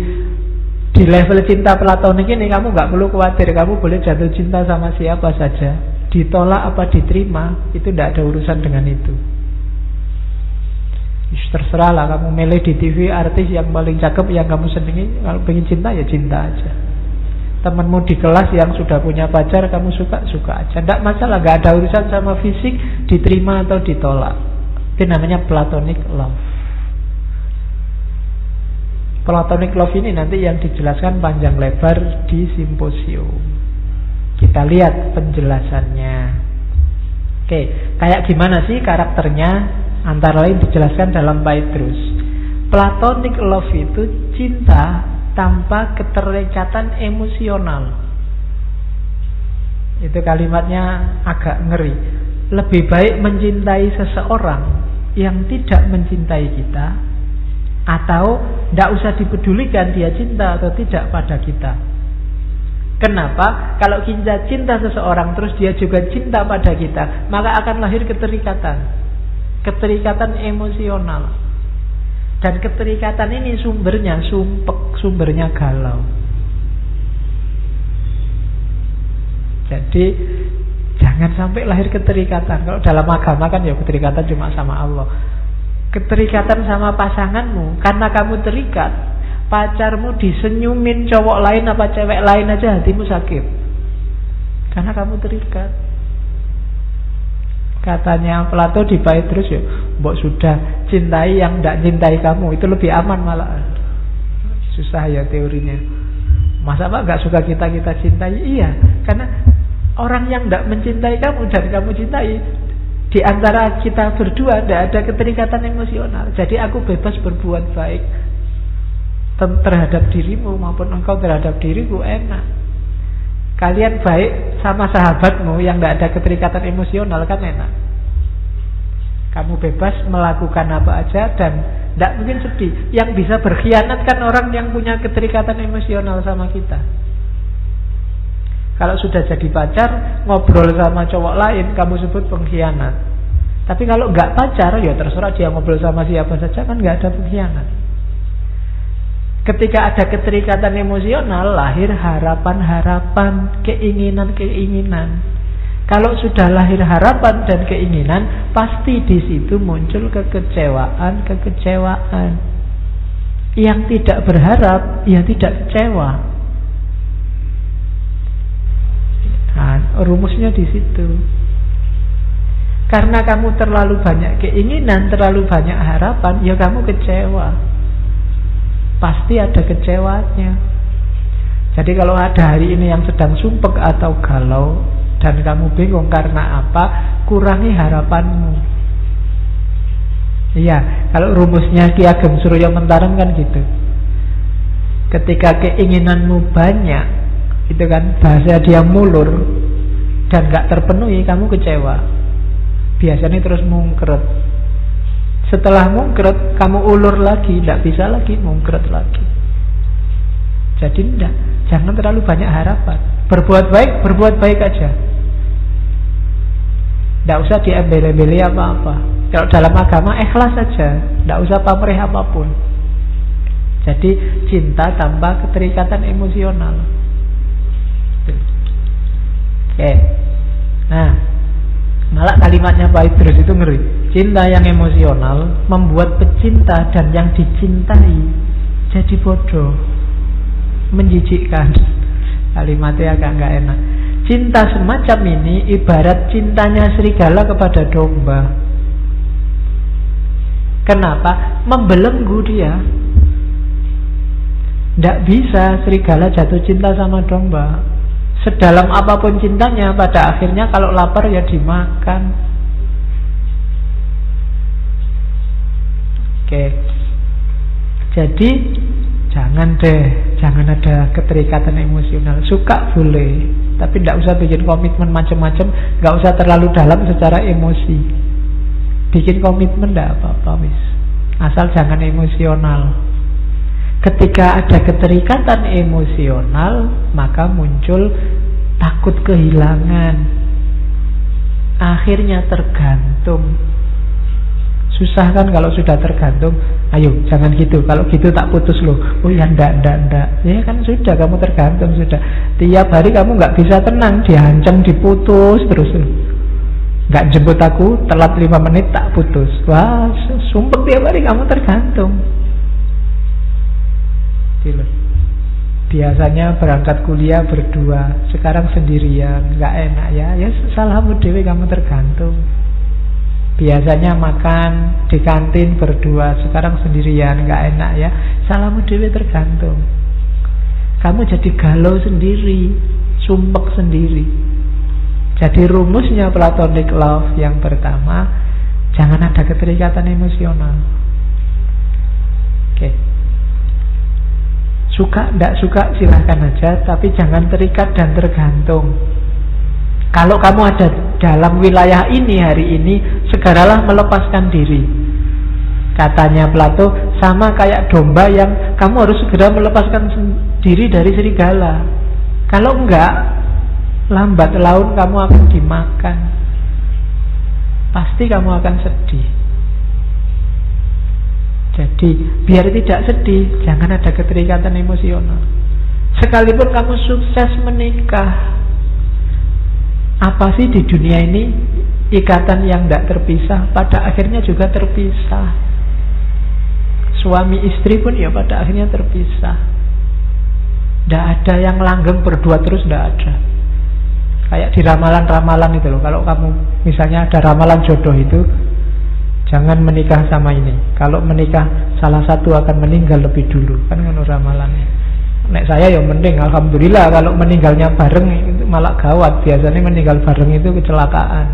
[SPEAKER 1] di level cinta platonik ini kamu nggak perlu khawatir, kamu boleh jatuh cinta sama siapa saja. Ditolak apa diterima, itu tidak ada urusan dengan itu. terserah lah kamu milih di TV artis yang paling cakep yang kamu senangi kalau pengen cinta ya cinta aja temanmu di kelas yang sudah punya pacar kamu suka suka aja tidak masalah nggak ada urusan sama fisik diterima atau ditolak itu namanya platonic love platonic love ini nanti yang dijelaskan panjang lebar di simposium kita lihat penjelasannya oke kayak gimana sih karakternya Antara lain dijelaskan dalam terus. Platonic love itu cinta tanpa keterikatan emosional. Itu kalimatnya agak ngeri. Lebih baik mencintai seseorang yang tidak mencintai kita atau tidak usah dipedulikan dia cinta atau tidak pada kita. Kenapa? Kalau kita cinta seseorang terus dia juga cinta pada kita, maka akan lahir keterikatan keterikatan emosional. Dan keterikatan ini sumbernya sumpek, sumbernya galau. Jadi jangan sampai lahir keterikatan. Kalau dalam agama kan ya keterikatan cuma sama Allah. Keterikatan sama pasanganmu karena kamu terikat, pacarmu disenyumin cowok lain apa cewek lain aja hatimu sakit. Karena kamu terikat. Katanya Plato di terus ya, mbok sudah cintai yang tidak cintai kamu, itu lebih aman malah. Susah ya teorinya. Masa Pak nggak suka kita kita cintai? Iya, karena orang yang tidak mencintai kamu dan kamu cintai di antara kita berdua tidak ada keterikatan emosional. Jadi aku bebas berbuat baik terhadap dirimu maupun engkau terhadap diriku enak. Kalian baik sama sahabatmu yang tidak ada keterikatan emosional kan enak. Kamu bebas melakukan apa aja dan tidak mungkin sedih. Yang bisa berkhianat kan orang yang punya keterikatan emosional sama kita. Kalau sudah jadi pacar, ngobrol sama cowok lain, kamu sebut pengkhianat. Tapi kalau nggak pacar, ya terserah dia ngobrol sama siapa saja kan nggak ada pengkhianat. Ketika ada keterikatan emosional, lahir harapan-harapan, keinginan-keinginan. Kalau sudah lahir harapan dan keinginan, pasti di situ muncul kekecewaan-kekecewaan. Yang tidak berharap, ya tidak kecewa. Nah, rumusnya di situ. Karena kamu terlalu banyak keinginan, terlalu banyak harapan, ya kamu kecewa pasti ada kecewanya. Jadi kalau ada hari ini yang sedang sumpek atau galau dan kamu bingung karena apa, kurangi harapanmu. Iya, kalau rumusnya Ki Ageng Suryo Mentarem kan gitu. Ketika keinginanmu banyak, itu kan bahasa dia mulur dan gak terpenuhi, kamu kecewa. Biasanya terus mungkret setelah mungkret, kamu ulur lagi, tidak bisa lagi mungkret lagi. Jadi tidak, jangan terlalu banyak harapan. Berbuat baik, berbuat baik aja. Tidak usah diembel-embeli apa-apa. Kalau dalam agama ikhlas saja, tidak usah pamrih apa pun. Jadi cinta tanpa keterikatan emosional. Oke. Nah, malah kalimatnya Pak Idrus itu ngeri. Cinta yang emosional membuat pecinta dan yang dicintai jadi bodoh, menjijikkan. Kalimatnya agak nggak enak. Cinta semacam ini ibarat cintanya serigala kepada domba. Kenapa? Membelenggu dia. Tidak bisa serigala jatuh cinta sama domba. Sedalam apa pun cintanya, pada akhirnya kalau lapar ya dimakan. Oke. Jadi jangan deh, jangan ada keterikatan emosional. Suka boleh, tapi tidak usah bikin komitmen macam-macam, nggak usah terlalu dalam secara emosi. Bikin komitmen tidak apa-apa, wis. Asal jangan emosional. Ketika ada keterikatan emosional, maka muncul takut kehilangan. Akhirnya tergantung Susah kan kalau sudah tergantung. Ayo, jangan gitu. Kalau gitu tak putus loh. Oh ya ndak, ndak, ndak. Ya kan sudah kamu tergantung sudah. Tiap hari kamu nggak bisa tenang, diancam, diputus terus. Nggak jemput aku, telat lima menit tak putus. Wah, sumpah tiap hari kamu tergantung. Gitu. Biasanya berangkat kuliah berdua, sekarang sendirian, nggak enak ya. Ya salahmu dewi kamu tergantung. Biasanya makan di kantin berdua, sekarang sendirian, nggak enak ya. Salahmu dewi tergantung. Kamu jadi galau sendiri, sumpek sendiri. Jadi rumusnya platonic love yang pertama Jangan ada keterikatan emosional Oke Suka, tidak suka silahkan aja Tapi jangan terikat dan tergantung. Kalau kamu ada dalam wilayah ini hari ini Segeralah melepaskan diri. Katanya Plato Sama kayak domba yang Kamu harus segera melepaskan diri dari serigala. Kalau enggak Lambat laun kamu akan dimakan. Pasti kamu akan sedih Jadi biar tidak sedih Jangan ada keterikatan emosional. Sekalipun kamu sukses menikah Apa sih di dunia ini Ikatan yang tidak terpisah? Pada akhirnya juga terpisah. Suami istri pun ya pada akhirnya terpisah. Tidak ada yang langgeng berdua terus Tidak ada. Kayak di ramalan-ramalan itu loh. Kalau kamu misalnya ada ramalan jodoh itu, jangan menikah sama ini. Kalau menikah salah satu akan meninggal lebih dulu. Kan menurut ramalannya. Nek saya ya mending alhamdulillah kalau meninggalnya bareng itu malah gawat. Biasanya meninggal bareng itu kecelakaan.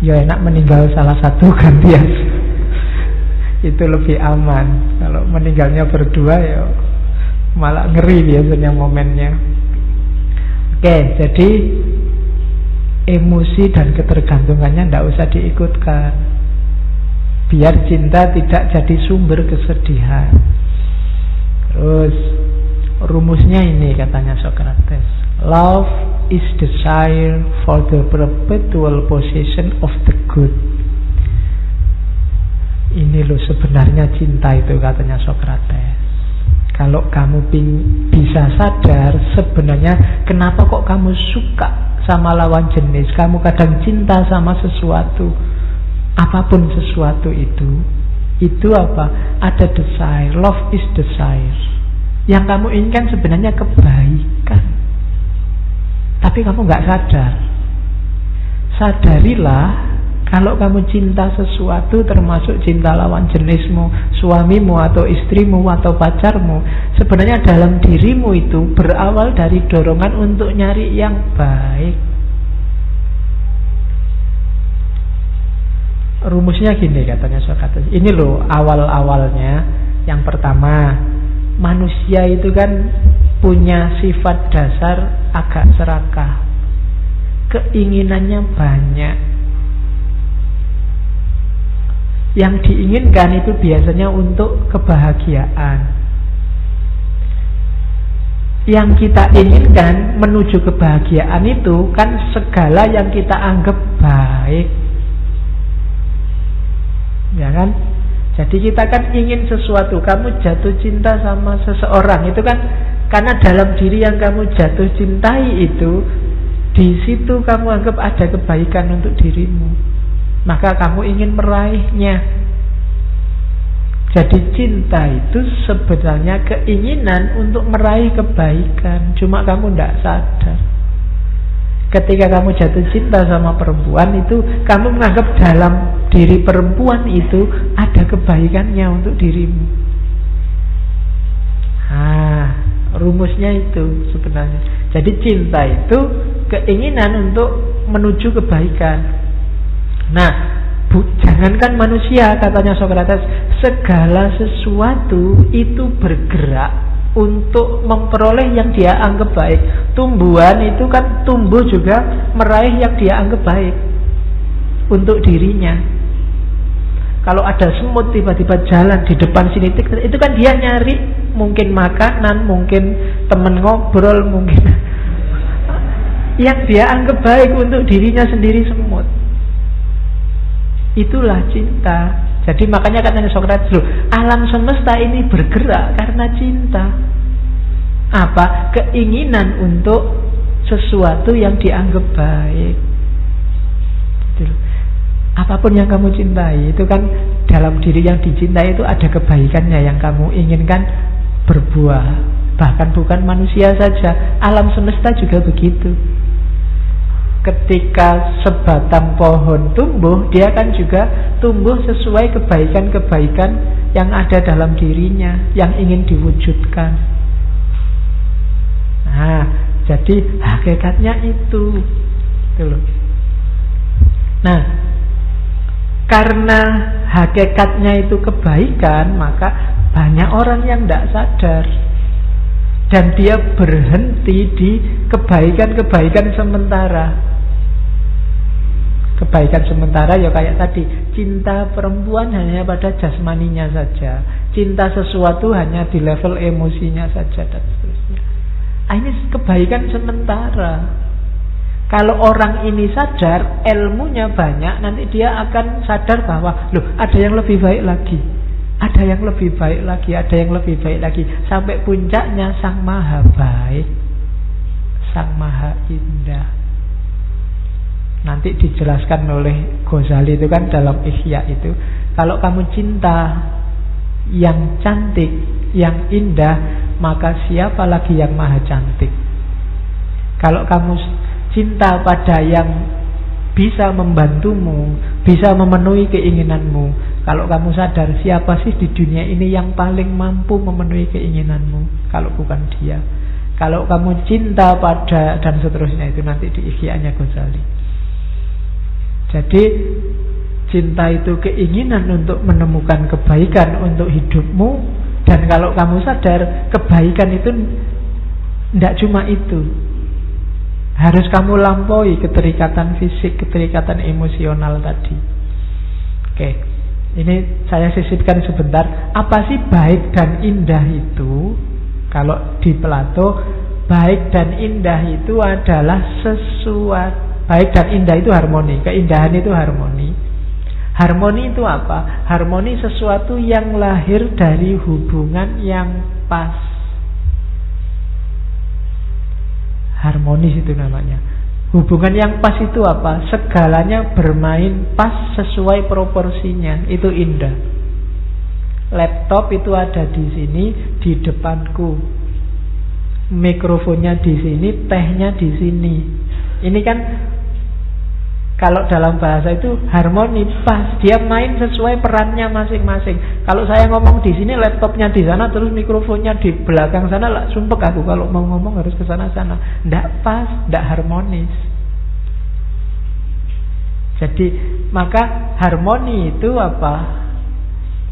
[SPEAKER 1] Ya enak meninggal salah satu gantian. itu lebih aman. Kalau meninggalnya berdua ya malah ngeri biasanya momennya. Oke, jadi emosi dan ketergantungannya tidak usah diikutkan. Biar cinta tidak jadi sumber kesedihan. Terus rumusnya ini katanya Socrates. Love is desire for the perpetual possession of the good. Ini loh sebenarnya cinta itu katanya Socrates. Kalau kamu bisa sadar sebenarnya kenapa kok kamu suka sama lawan jenis, kamu kadang cinta sama sesuatu, apa pun sesuatu itu, itu apa? Ada desire, love is desire. Yang kamu inginkan sebenarnya kebaikan, tapi kamu nggak sadar. Sadarilah kalau kamu cinta sesuatu termasuk cinta lawan jenismu, suamimu atau istrimu atau pacarmu, sebenarnya dalam dirimu itu berawal dari dorongan untuk nyari yang baik. Rumusnya gini katanya Socrates. Ini loh awal-awalnya. Yang pertama, manusia itu kan punya sifat dasar agak serakah. Keinginannya banyak yang diinginkan itu biasanya untuk kebahagiaan. Yang kita inginkan menuju kebahagiaan itu kan segala yang kita anggap baik. Ya kan? Jadi kita kan ingin sesuatu, kamu jatuh cinta sama seseorang itu kan karena dalam diri yang kamu jatuh cintai itu di situ kamu anggap ada kebaikan untuk dirimu maka kamu ingin meraihnya. Jadi cinta itu sebenarnya keinginan untuk meraih kebaikan, cuma kamu tidak sadar. Ketika kamu jatuh cinta sama perempuan itu, kamu menganggap dalam diri perempuan itu ada kebaikannya untuk dirimu. Ah, rumusnya itu sebenarnya. Jadi cinta itu keinginan untuk menuju kebaikan. Nah, bu, jangankan manusia katanya Socrates, segala sesuatu itu bergerak untuk memperoleh yang dia anggap baik. Tumbuhan itu kan tumbuh juga meraih yang dia anggap baik untuk dirinya. Kalau ada semut tiba-tiba jalan di depan sini, itu kan dia nyari mungkin makanan, mungkin temen ngobrol, mungkin yang dia anggap baik untuk dirinya sendiri semut. Itulah cinta. Jadi makanya katanya Socrates loh, alam semesta ini bergerak karena cinta. Apa? Keinginan untuk sesuatu yang dianggap baik. Gitu. Apa pun yang kamu cintai itu kan dalam diri yang dicintai itu ada kebaikannya yang kamu inginkan berbuah. Bahkan bukan manusia saja, alam semesta juga begitu. Ketika sebatang pohon tumbuh, dia kan juga tumbuh sesuai kebaikan-kebaikan yang ada dalam dirinya, yang ingin diwujudkan. Nah, jadi hakikatnya itu. Itu loh. Nah, karena hakikatnya itu kebaikan, maka banyak orang yang tidak sadar dan dia berhenti di kebaikan-kebaikan sementara. Kebaikan sementara ya kayak tadi, cinta perempuan hanya pada jasmaninya saja, cinta sesuatu hanya di level emosinya saja dan seterusnya. Ah, ini kebaikan sementara. Kalau orang ini sadar, ilmunya banyak, nanti dia akan sadar bahwa, loh, ada yang lebih baik lagi. Ada yang lebih baik lagi, ada yang lebih baik lagi. Sampai puncaknya sang maha baik, sang maha indah. Nanti dijelaskan oleh Ghazali itu kan dalam Ihya itu. Kalau kamu cinta yang cantik, yang indah, maka siapa lagi yang maha cantik? Kalau kamu cinta pada yang bisa membantumu, bisa memenuhi keinginanmu, kalau kamu sadar siapa sih di dunia ini yang paling mampu memenuhi keinginanmu, kalau bukan dia. Kalau kamu cinta pada dan seterusnya itu nanti di Ihya-nya Ghazali. Jadi cinta itu keinginan untuk menemukan kebaikan untuk hidupmu dan kalau kamu sadar kebaikan itu tidak cuma itu. Harus kamu lampaui keterikatan fisik, keterikatan emosional tadi. Oke. Ini saya sisipkan sebentar. Apa sih baik dan indah itu? Kalau di Plato, baik dan indah itu adalah sesuatu. Baik dan indah itu harmoni. Keindahan itu harmoni. Harmoni itu apa? Harmoni sesuatu yang lahir dari hubungan yang pas. Harmonis itu namanya. Hubungan yang pas itu apa? Segalanya bermain pas sesuai proporsinya. Itu indah. Laptop itu ada di sini di depanku. Mikrofonnya di sini, tehnya di sini. Ini kan kalau dalam bahasa itu harmoni pas, dia main sesuai perannya masing-masing. Kalau saya ngomong di sini, laptopnya di sana, terus mikrofonnya di belakang sana, lah sumpek aku kalau mau ngomong harus ke sana sana. Tidak pas, tidak harmonis. Jadi maka harmoni itu apa?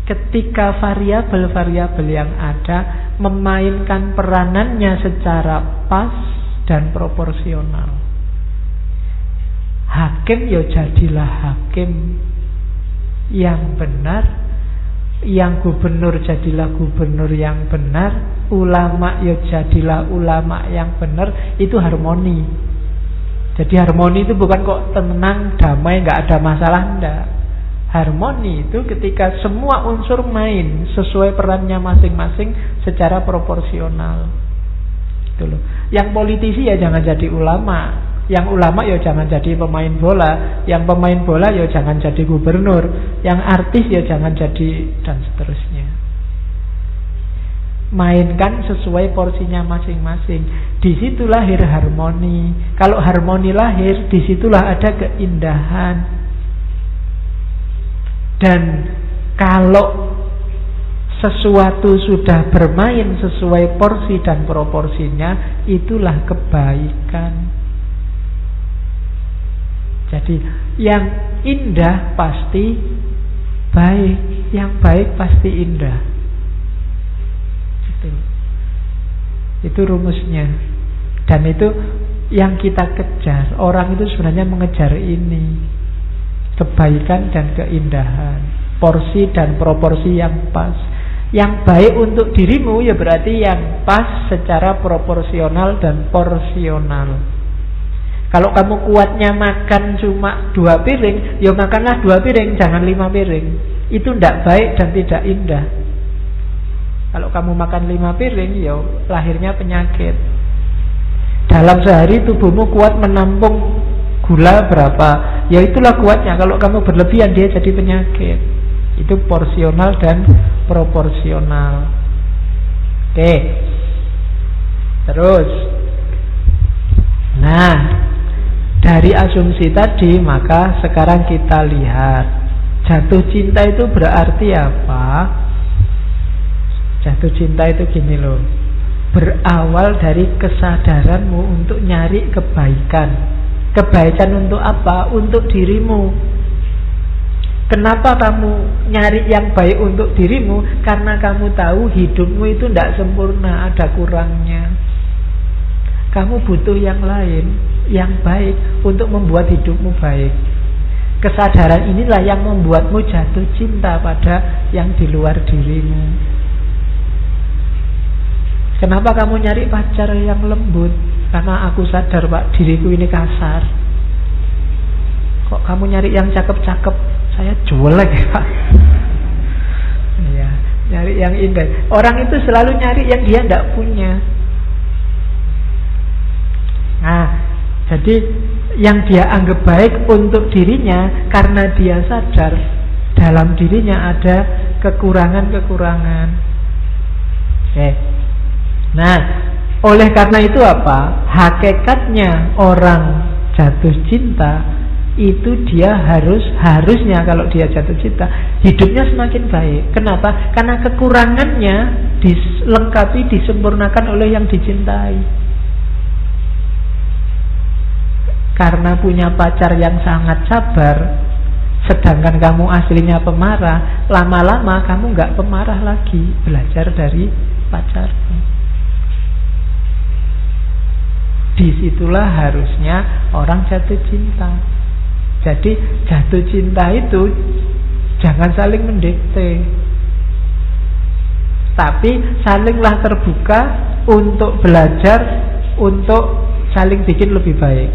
[SPEAKER 1] Ketika variabel-variabel yang ada memainkan peranannya secara pas dan proporsional. Hakim ya jadilah hakim. Yang benar Yang gubernur jadilah gubernur yang benar. Ulama ya jadilah ulama yang benar. Itu harmoni. Jadi harmoni itu bukan kok tenang, damai, nggak ada masalah Enggak Harmoni itu ketika semua unsur main Sesuai perannya masing-masing Secara proporsional. Gitu loh. Yang politisi ya jangan jadi ulama yang ulama ya jangan jadi pemain bola, yang pemain bola ya jangan jadi gubernur, yang artis ya jangan jadi dan seterusnya. Mainkan sesuai porsinya masing-masing. Di lahir harmoni. Kalau harmoni lahir, di situlah ada keindahan. Dan kalau sesuatu sudah bermain sesuai porsi dan proporsinya, itulah kebaikan. Jadi yang indah pasti baik, yang baik pasti indah. Itu. Itu rumusnya. Dan itu yang kita kejar. Orang itu sebenarnya mengejar ini. Kebaikan dan keindahan. Porsi dan proporsi yang pas. Yang baik untuk dirimu ya berarti yang pas secara proporsional dan porsional. Kalau kamu kuatnya makan cuma dua piring, ya makanlah dua piring, jangan lima piring. Itu tidak baik dan tidak indah. Kalau kamu makan lima piring, ya lahirnya penyakit. Dalam sehari tubuhmu kuat menampung gula berapa, Ya itulah kuatnya. Kalau kamu berlebihan dia jadi penyakit. Itu porsional dan proporsional. Oke. Terus. Nah, dari asumsi tadi maka sekarang kita lihat jatuh cinta itu berarti apa? Jatuh cinta itu gini loh. Berawal dari kesadaranmu untuk nyari kebaikan. Kebaikan untuk apa? Untuk dirimu. Kenapa kamu nyari yang baik untuk dirimu? Karena kamu tahu hidupmu itu tidak sempurna, ada kurangnya. Kamu butuh yang lain, yang baik untuk membuat hidupmu baik. Kesadaran inilah yang membuatmu jatuh cinta pada yang di luar dirimu. Kenapa kamu nyari pacar yang lembut? Karena aku sadar pak diriku ini kasar. Kok kamu nyari yang cakep-cakep? Saya jual lagi pak. Iya, nyari yang indah. Orang itu selalu nyari yang dia tidak punya. Nah, jadi yang dia anggap baik untuk dirinya karena dia sadar dalam dirinya ada kekurangan-kekurangan. Oke. Nah, oleh karena itu apa? Hakikatnya orang jatuh cinta itu dia harus harusnya kalau dia jatuh cinta hidupnya semakin baik. Kenapa? Karena kekurangannya dilengkapi disempurnakan oleh yang dicintai. Karena punya pacar yang sangat sabar, sedangkan kamu aslinya pemarah, lama-lama kamu nggak pemarah lagi, belajar dari pacarmu. di situlah harusnya orang jatuh cinta. Jadi jatuh cinta itu jangan saling mendikte. Tapi salinglah terbuka untuk belajar, untuk saling bikin lebih baik.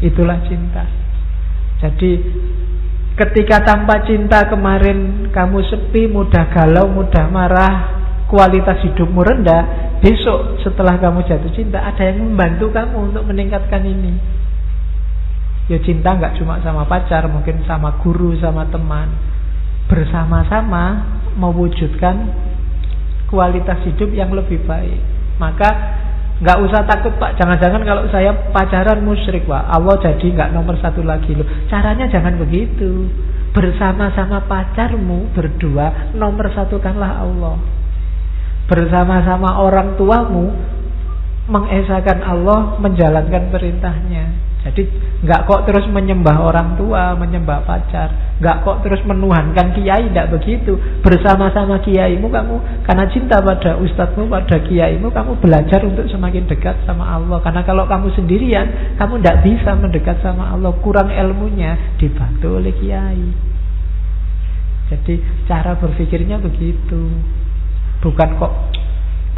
[SPEAKER 1] Itulah cinta. Jadi ketika tanpa cinta kemarin kamu sepi, mudah galau, mudah marah, kualitas hidupmu rendah, besok setelah kamu jatuh cinta ada yang membantu kamu untuk meningkatkan ini. Ya cinta nggak cuma sama pacar, mungkin sama guru, sama teman. Bersama-sama mewujudkan kualitas hidup yang lebih baik. Maka nggak usah takut pak, jangan-jangan kalau saya pacaran musyrik pak, Allah jadi nggak nomor satu lagi loh. Caranya jangan begitu. Bersama-sama pacarmu berdua nomor satukanlah Allah bersama-sama orang tuamu mengesahkan Allah menjalankan perintahnya. Jadi nggak kok terus menyembah orang tua, menyembah pacar, nggak kok terus menuhankan kiai, tidak begitu. Bersama-sama kiaimu kamu karena cinta pada ustadzmu, pada kiaimu, kamu belajar untuk semakin dekat sama Allah. Karena kalau kamu sendirian, kamu tidak bisa mendekat sama Allah, kurang ilmunya, dibantu oleh kiai. Jadi cara berpikirnya begitu. Bukan kok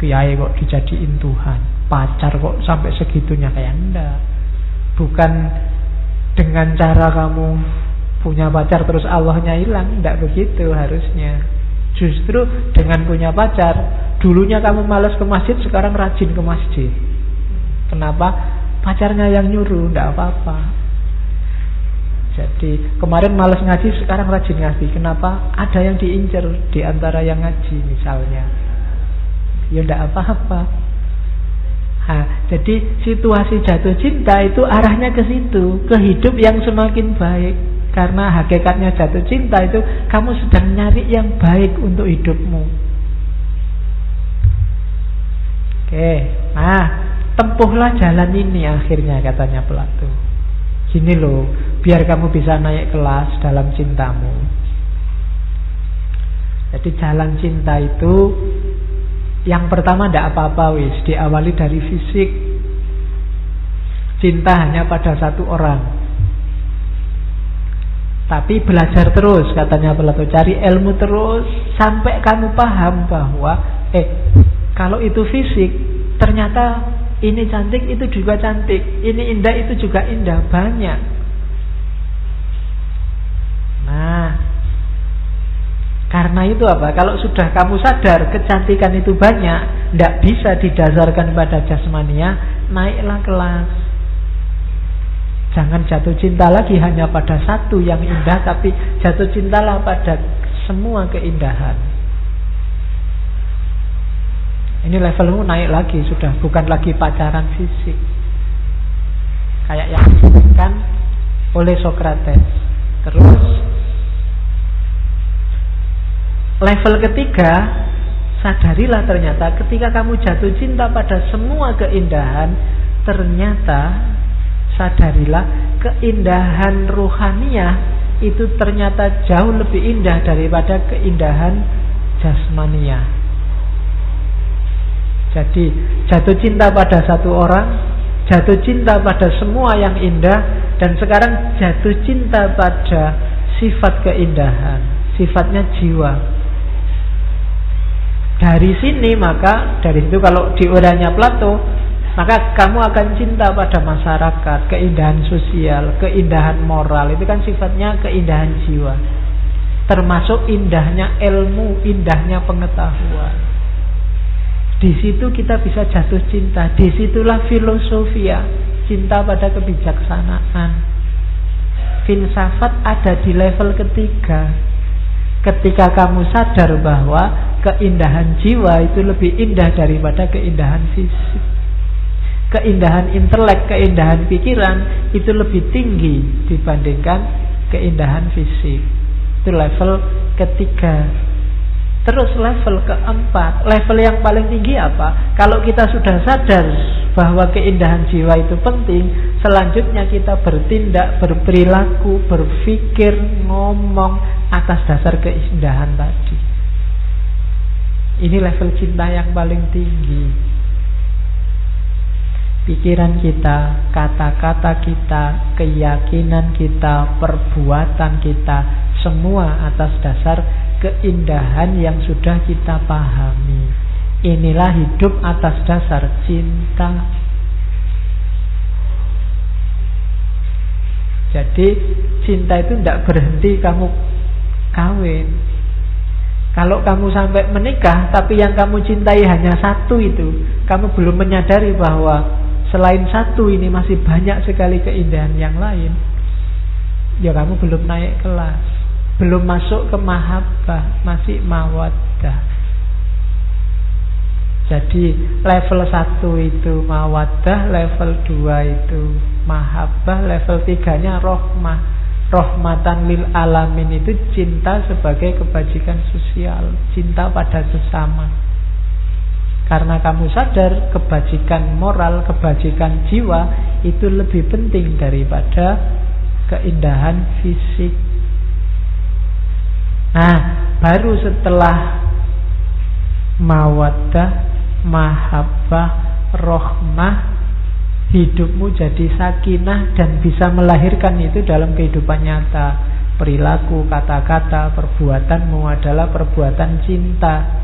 [SPEAKER 1] kiai kok dijadiin Tuhan, pacar kok sampai segitunya kayak enggak. Bukan dengan cara kamu punya pacar terus Allahnya hilang, enggak begitu harusnya. Justru dengan punya pacar, dulunya kamu malas ke masjid, sekarang rajin ke masjid. Kenapa? Pacarnya yang nyuruh, enggak apa-apa. Jadi kemarin males ngaji, sekarang rajin ngaji. Kenapa? Ada yang diincar di antara yang ngaji misalnya. Ya tidak apa-apa. Ha, jadi situasi jatuh cinta itu arahnya ke situ, ke hidup yang semakin baik. Karena hakikatnya jatuh cinta itu kamu sedang nyari yang baik untuk hidupmu. Oke, nah tempuhlah jalan ini akhirnya katanya Plato. Gini loh, biar kamu bisa naik kelas dalam cintamu. Jadi jalan cinta itu yang pertama tidak apa-apa wis, diawali dari fisik. Cinta hanya pada satu orang. Tapi belajar terus katanya Plato, cari ilmu terus sampai kamu paham bahwa eh kalau itu fisik ternyata ini cantik, itu juga cantik. Ini indah, itu juga indah. Banyak. Nah, karena itu apa? Kalau sudah kamu sadar kecantikan itu banyak, tidak bisa didasarkan pada jasmania, naiklah kelas. Jangan jatuh cinta lagi hanya pada satu yang indah, tapi jatuh cintalah pada semua keindahan. Ini levelmu naik lagi sudah, bukan lagi pacaran fisik. Kayak yang disebutkan oleh Socrates. Terus level ketiga, sadarilah ternyata ketika kamu jatuh cinta pada semua keindahan, ternyata sadarilah keindahan ruhaniah itu ternyata jauh lebih indah daripada keindahan jasmania. Jadi jatuh cinta pada satu orang, jatuh cinta pada semua yang indah, dan sekarang jatuh cinta pada sifat keindahan, sifatnya jiwa. Dari sini maka dari itu kalau diurainya Plato maka kamu akan cinta pada masyarakat, keindahan sosial, keindahan moral. Itu kan sifatnya keindahan jiwa. Termasuk indahnya ilmu, indahnya pengetahuan. Di situ kita bisa jatuh cinta. Di situlah filosofia, cinta pada kebijaksanaan. Filsafat ada di level ketiga. Ketika kamu sadar bahwa keindahan jiwa itu lebih indah daripada keindahan fisik keindahan intelek, keindahan pikiran itu lebih tinggi dibandingkan keindahan fisik. Itu level ketiga. Terus level keempat, level yang paling tinggi apa? Kalau kita sudah sadar bahwa keindahan jiwa itu penting, selanjutnya kita bertindak, berperilaku, berpikir, ngomong atas dasar keindahan tadi. Ini level cinta yang paling tinggi pikiran kita, kata-kata kita, keyakinan kita, perbuatan kita, semua atas dasar keindahan yang sudah kita pahami. Inilah hidup atas dasar cinta. Jadi cinta itu tidak berhenti kamu kawin. Kalau kamu sampai menikah, tapi yang kamu cintai hanya satu itu, kamu belum menyadari bahwa Selain satu ini masih banyak sekali keindahan yang lain. Ya kamu belum naik kelas. Belum masuk ke mahabbah, masih mawaddah. Jadi level satu itu mawaddah, level dua itu mahabbah, level tiganya rohmah. Rohmatan lil alamin itu cinta sebagai kebajikan sosial, cinta pada sesama. Karena kamu sadar kebajikan moral, kebajikan jiwa itu lebih penting daripada keindahan fisik. Nah, baru setelah mawaddah, mahabbah, rohmah, hidupmu jadi sakinah dan bisa melahirkan itu dalam kehidupan nyata. Perilaku, kata-kata, perbuatanmu adalah perbuatan cinta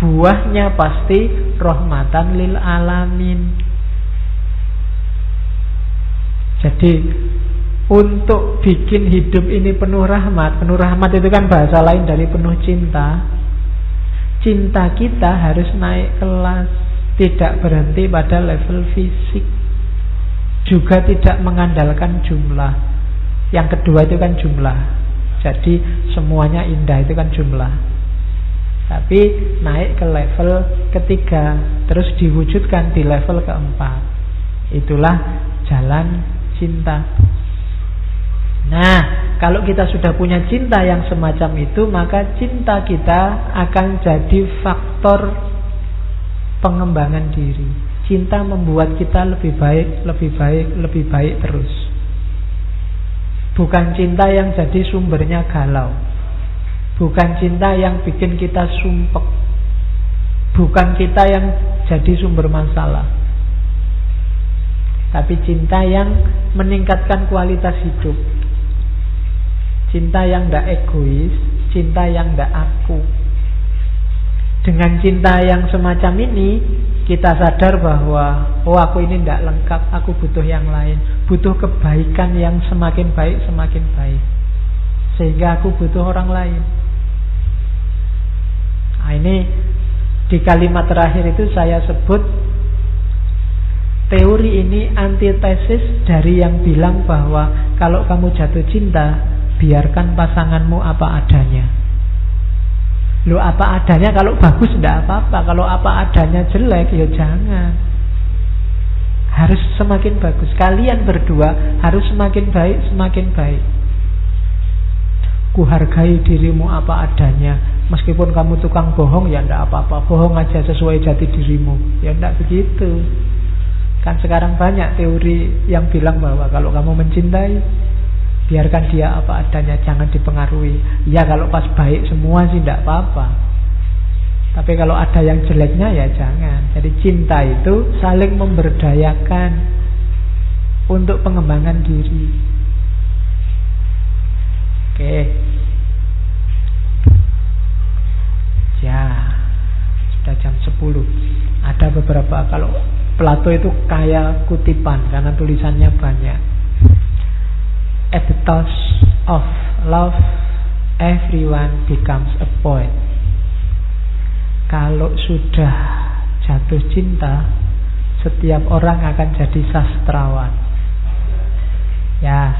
[SPEAKER 1] buahnya pasti rahmatan lil alamin. Jadi untuk bikin hidup ini penuh rahmat, penuh rahmat itu kan bahasa lain dari penuh cinta. Cinta kita harus naik kelas, tidak berhenti pada level fisik. Juga tidak mengandalkan jumlah. Yang kedua itu kan jumlah. Jadi semuanya indah itu kan jumlah. Tapi naik ke level ketiga Terus diwujudkan di level keempat Itulah jalan cinta Nah, kalau kita sudah punya cinta yang semacam itu Maka cinta kita akan jadi faktor pengembangan diri Cinta membuat kita lebih baik, lebih baik, lebih baik terus. Bukan cinta yang jadi sumbernya galau. Bukan cinta yang bikin kita sumpek. Bukan kita yang jadi sumber masalah. Tapi cinta yang meningkatkan kualitas hidup. Cinta yang tidak egois Cinta yang tidak aku Dengan cinta yang semacam ini Kita sadar bahwa Oh aku ini tidak lengkap Aku butuh yang lain. Butuh kebaikan yang semakin baik Semakin baik. Sehingga aku butuh orang lain. Nah ini di kalimat terakhir itu saya sebut Teori ini antitesis dari yang bilang bahwa kalau kamu jatuh cinta, biarkan pasanganmu apa adanya. Lu apa adanya kalau bagus tidak apa-apa, kalau apa adanya jelek ya jangan. Harus semakin bagus. Kalian berdua harus semakin baik, semakin baik. Kuhargai dirimu apa adanya. Meskipun kamu tukang bohong ya tidak apa-apa. Bohong aja sesuai jati dirimu. Ya tidak begitu. Kan sekarang banyak teori yang bilang bahwa kalau kamu mencintai biarkan dia apa adanya, jangan dipengaruhi. Ya kalau pas baik semua sih tidak apa-apa. Tapi kalau ada yang jeleknya ya jangan. Jadi cinta itu saling memberdayakan untuk pengembangan diri. Oke. Ya, sudah jam 10. Ada beberapa kalau Plato itu kaya kutipan karena tulisannya banyak. At the touch of love, everyone becomes a poet. Kalau sudah jatuh cinta, setiap orang akan jadi sastrawan. Ya,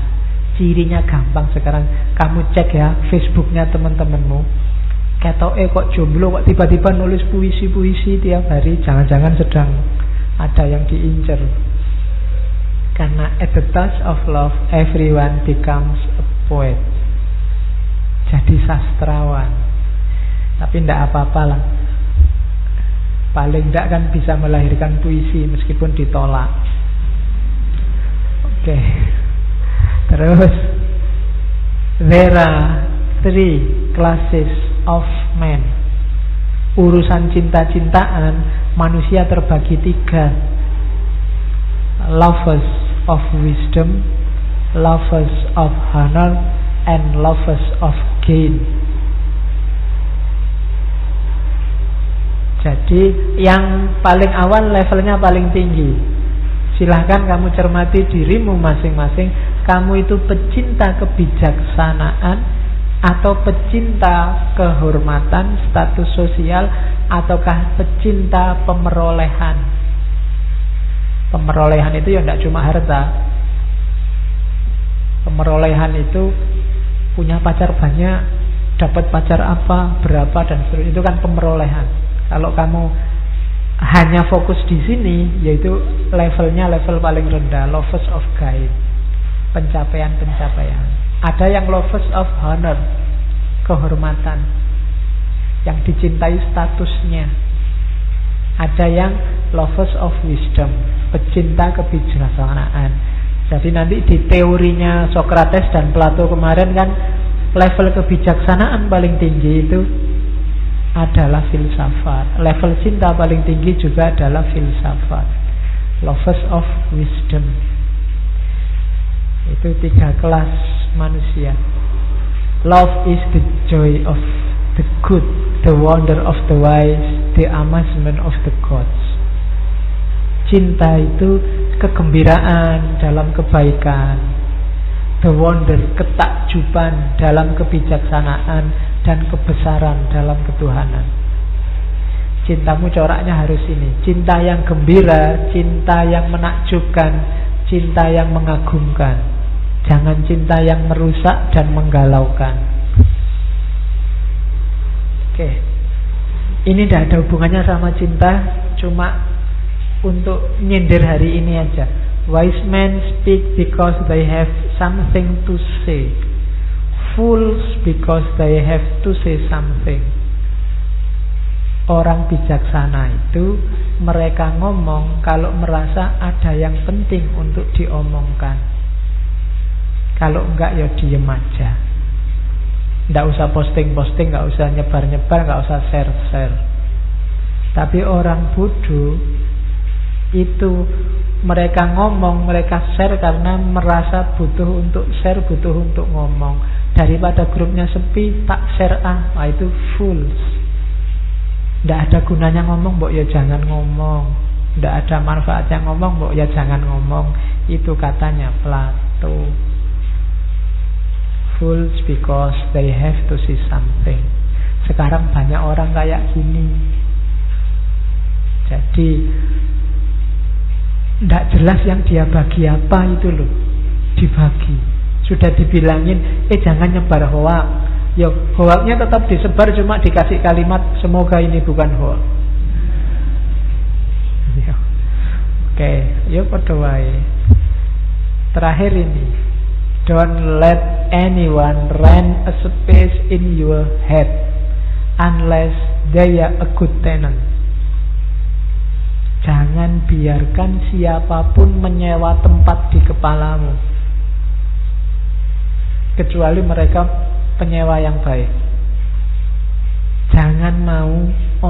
[SPEAKER 1] cirinya gampang sekarang. Kamu cek ya Facebooknya teman-temanmu. Ketok eh kok jomblo kok tiba-tiba nulis puisi-puisi tiap hari. Jangan-jangan sedang ada yang diincar. Karena at the touch of love everyone becomes a poet. Jadi sastrawan. Tapi tidak apa-apa lah. Paling tidak kan bisa melahirkan puisi meskipun ditolak. Oke. Okay. Terus there are three classes of men. Urusan cinta-cintaan manusia terbagi tiga lovers of wisdom lovers of honor and lovers of gain. Jadi yang paling awal levelnya paling tinggi. Silahkan kamu cermati dirimu masing-masing. Kamu itu pecinta kebijaksanaan atau pecinta kehormatan, status sosial, ataukah pecinta pemerolehan. Pemerolehan itu ya tidak cuma harta. Pemerolehan itu punya pacar banyak, dapat pacar apa, berapa dan seterusnya itu kan pemerolehan. Kalau kamu hanya fokus di sini, yaitu levelnya level paling rendah, lovers of gain, pencapaian-pencapaian. Ada yang lovers of honor, kehormatan, yang dicintai statusnya. Ada yang lovers of wisdom, pecinta kebijaksanaan. Jadi nanti di teorinya Socrates dan Plato kemarin kan level kebijaksanaan paling tinggi itu adalah filsafat. Level cinta paling tinggi juga adalah filsafat. Lovers of wisdom. Itu tiga kelas manusia. Love is the joy of the good, the wonder of the wise, the amazement of the gods. Cinta itu kegembiraan dalam kebaikan, the wonder, ketakjuban dalam kebijaksanaan dan kebesaran dalam ketuhanan. Cintamu coraknya harus ini, cinta yang gembira, cinta yang menakjubkan, cinta yang mengagumkan. Jangan cinta yang merusak dan menggalaukan. Oke. Ini tidak ada hubungannya sama cinta, cuma untuk nyindir hari ini aja. Wise men speak because they have something to say. Fools because they have to say something. Orang bijaksana itu mereka ngomong kalau merasa ada yang penting untuk diomongkan. Kalau enggak ya diem aja. Enggak usah posting-posting, enggak usah nyebar-nyebar, enggak usah share-share. Tapi orang bodoh itu mereka ngomong, mereka share karena merasa butuh untuk share, butuh untuk ngomong. Daripada grupnya sepi, tak share ah, nah, itu fools. Tidak ada gunanya ngomong, mbok ya jangan ngomong. Tidak ada manfaatnya ngomong, mbok ya jangan ngomong. Itu katanya Plato fools because they have to see something. Sekarang banyak orang kayak gini. Jadi Tidak jelas yang dia bagi apa itu loh Dibagi Sudah dibilangin Eh jangan nyebar hoak Ya hoaknya tetap disebar Cuma dikasih kalimat Semoga ini bukan hoak ya. Oke Ya pada Terakhir ini Don't let anyone rent a space in your head Unless they are a good tenant. Jangan biarkan siapa pun menyewa tempat di kepalamu. Kecuali mereka penyewa yang baik. Jangan mau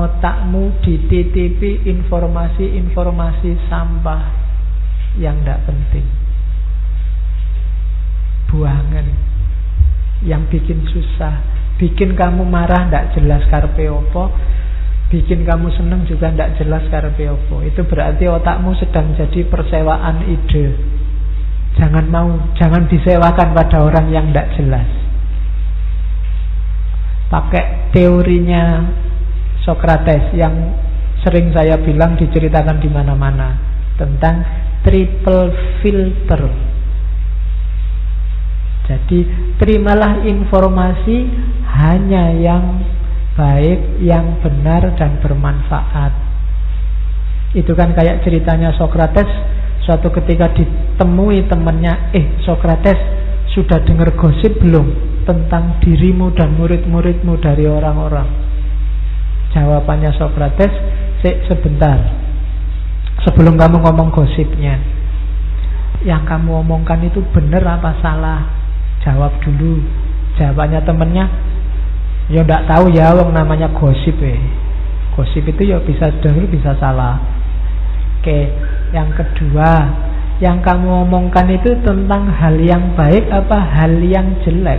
[SPEAKER 1] otakmu dititipi informasi-informasi sampah yang tidak penting Buangan Yang bikin susah Bikin kamu marah tidak jelas karpe opo bikin kamu seneng juga tidak jelas karepe opo. Itu berarti otakmu sedang jadi persewaan ide. Jangan mau, jangan disewakan pada orang yang tidak jelas. Pakai teorinya Socrates yang sering saya bilang diceritakan di mana-mana tentang triple filter. Jadi terimalah informasi hanya yang baik, yang benar dan bermanfaat. Itu kan kayak ceritanya Socrates suatu ketika ditemui temannya, "Eh, Socrates, sudah dengar gosip belum tentang dirimu dan murid-muridmu dari orang-orang?" Jawabannya Socrates, "Sik sebentar. Sebelum kamu ngomong gosipnya, yang kamu omongkan itu benar apa salah? Jawab dulu." Jawabannya temennya, Ya ndak tahu ya wong namanya gosip eh. Gosip itu ya bisa benar bisa salah. Oke, yang kedua, yang kamu omongkan itu tentang hal yang baik apa hal yang jelek?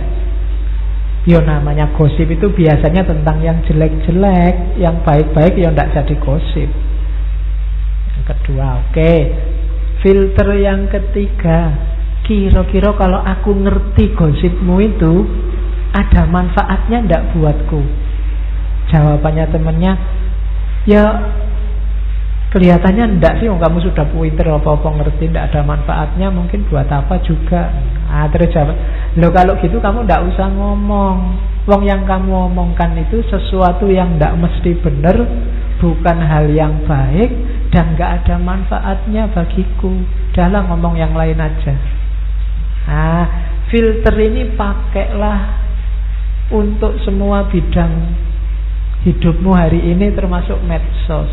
[SPEAKER 1] Ya namanya gosip itu biasanya tentang yang jelek-jelek, yang baik-baik ya ndak jadi gosip. Yang kedua, oke. Filter yang ketiga, kira-kira kalau aku ngerti gosipmu itu ada manfaatnya ndak buatku? Jawabannya temennya, ya kelihatannya ndak sih, oh, kamu sudah pinter apa-apa ngerti, ndak ada manfaatnya, mungkin buat apa juga. Ah, terus jawab, lo kalau gitu kamu ndak usah ngomong. Wong yang kamu omongkan itu sesuatu yang ndak mesti benar, bukan hal yang baik, dan nggak ada manfaatnya bagiku. Dalam ngomong yang lain aja. Ah, filter ini pakailah untuk semua bidang hidupmu hari ini termasuk medsos.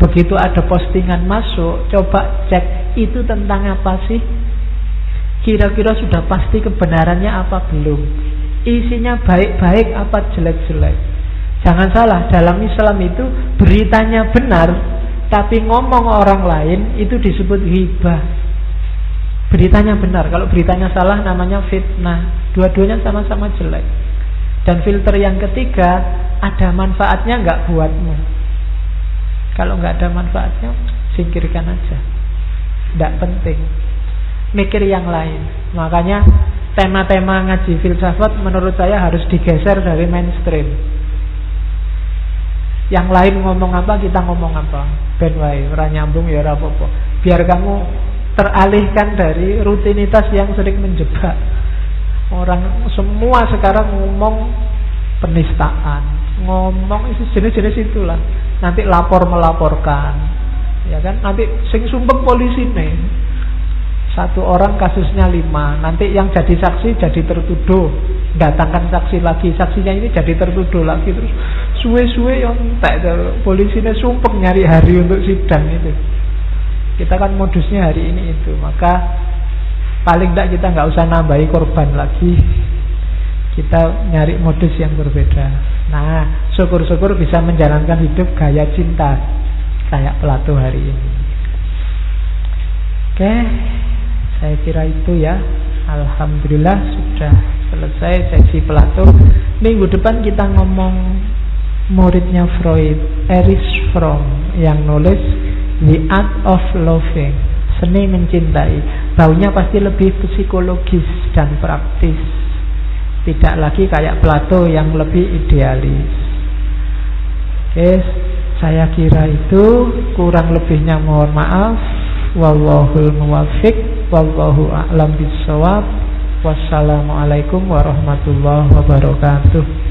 [SPEAKER 1] Begitu ada postingan masuk, coba cek itu tentang apa sih? Kira-kira sudah pasti kebenarannya apa belum? Isinya baik-baik apa jelek-jelek? Jangan salah, dalam Islam itu beritanya benar, tapi ngomong orang lain itu disebut hibah. Beritanya benar, kalau beritanya salah namanya fitnah. Dua-duanya sama-sama jelek. Dan filter yang ketiga ada manfaatnya nggak buatmu. Kalau nggak ada manfaatnya, singkirkan aja. Tidak penting. Mikir yang lain. Makanya tema-tema ngaji filsafat menurut saya harus digeser dari mainstream. Yang lain ngomong apa, kita ngomong apa. Ben wae, ora nyambung ya apa-apa. Biar kamu teralihkan dari rutinitas yang sering menjebak. Orang semua sekarang ngomong penistaan, ngomong itu jenis-jenis itulah. Nanti lapor melaporkan, ya kan? Nanti sing sumpeng polisi nih. Satu orang kasusnya lima, nanti yang jadi saksi jadi tertuduh, datangkan saksi lagi, saksinya ini jadi tertuduh lagi terus suwe-suwe yang tak polisinya sumpeng nyari hari untuk sidang itu. Kita kan modusnya hari ini itu, maka Paling tidak kita nggak usah nambahi korban lagi. Kita nyari modus yang berbeda. Nah syukur-syukur bisa menjalankan hidup gaya cinta Kayak Plato hari ini. Oke Saya kira itu ya. Alhamdulillah sudah selesai sesi Plato. Minggu depan kita ngomong muridnya Freud Erich Fromm yang nulis The Art of Loving Seni mencintai. Baunya pasti lebih psikologis dan praktis. Tidak lagi kayak Plato yang lebih idealis. Oke, saya kira itu. Kurang lebihnya mohon maaf. Wallahul muwaffiq. Wallahu a'lam bissawab wassalamualaikum warahmatullahi wabarakatuh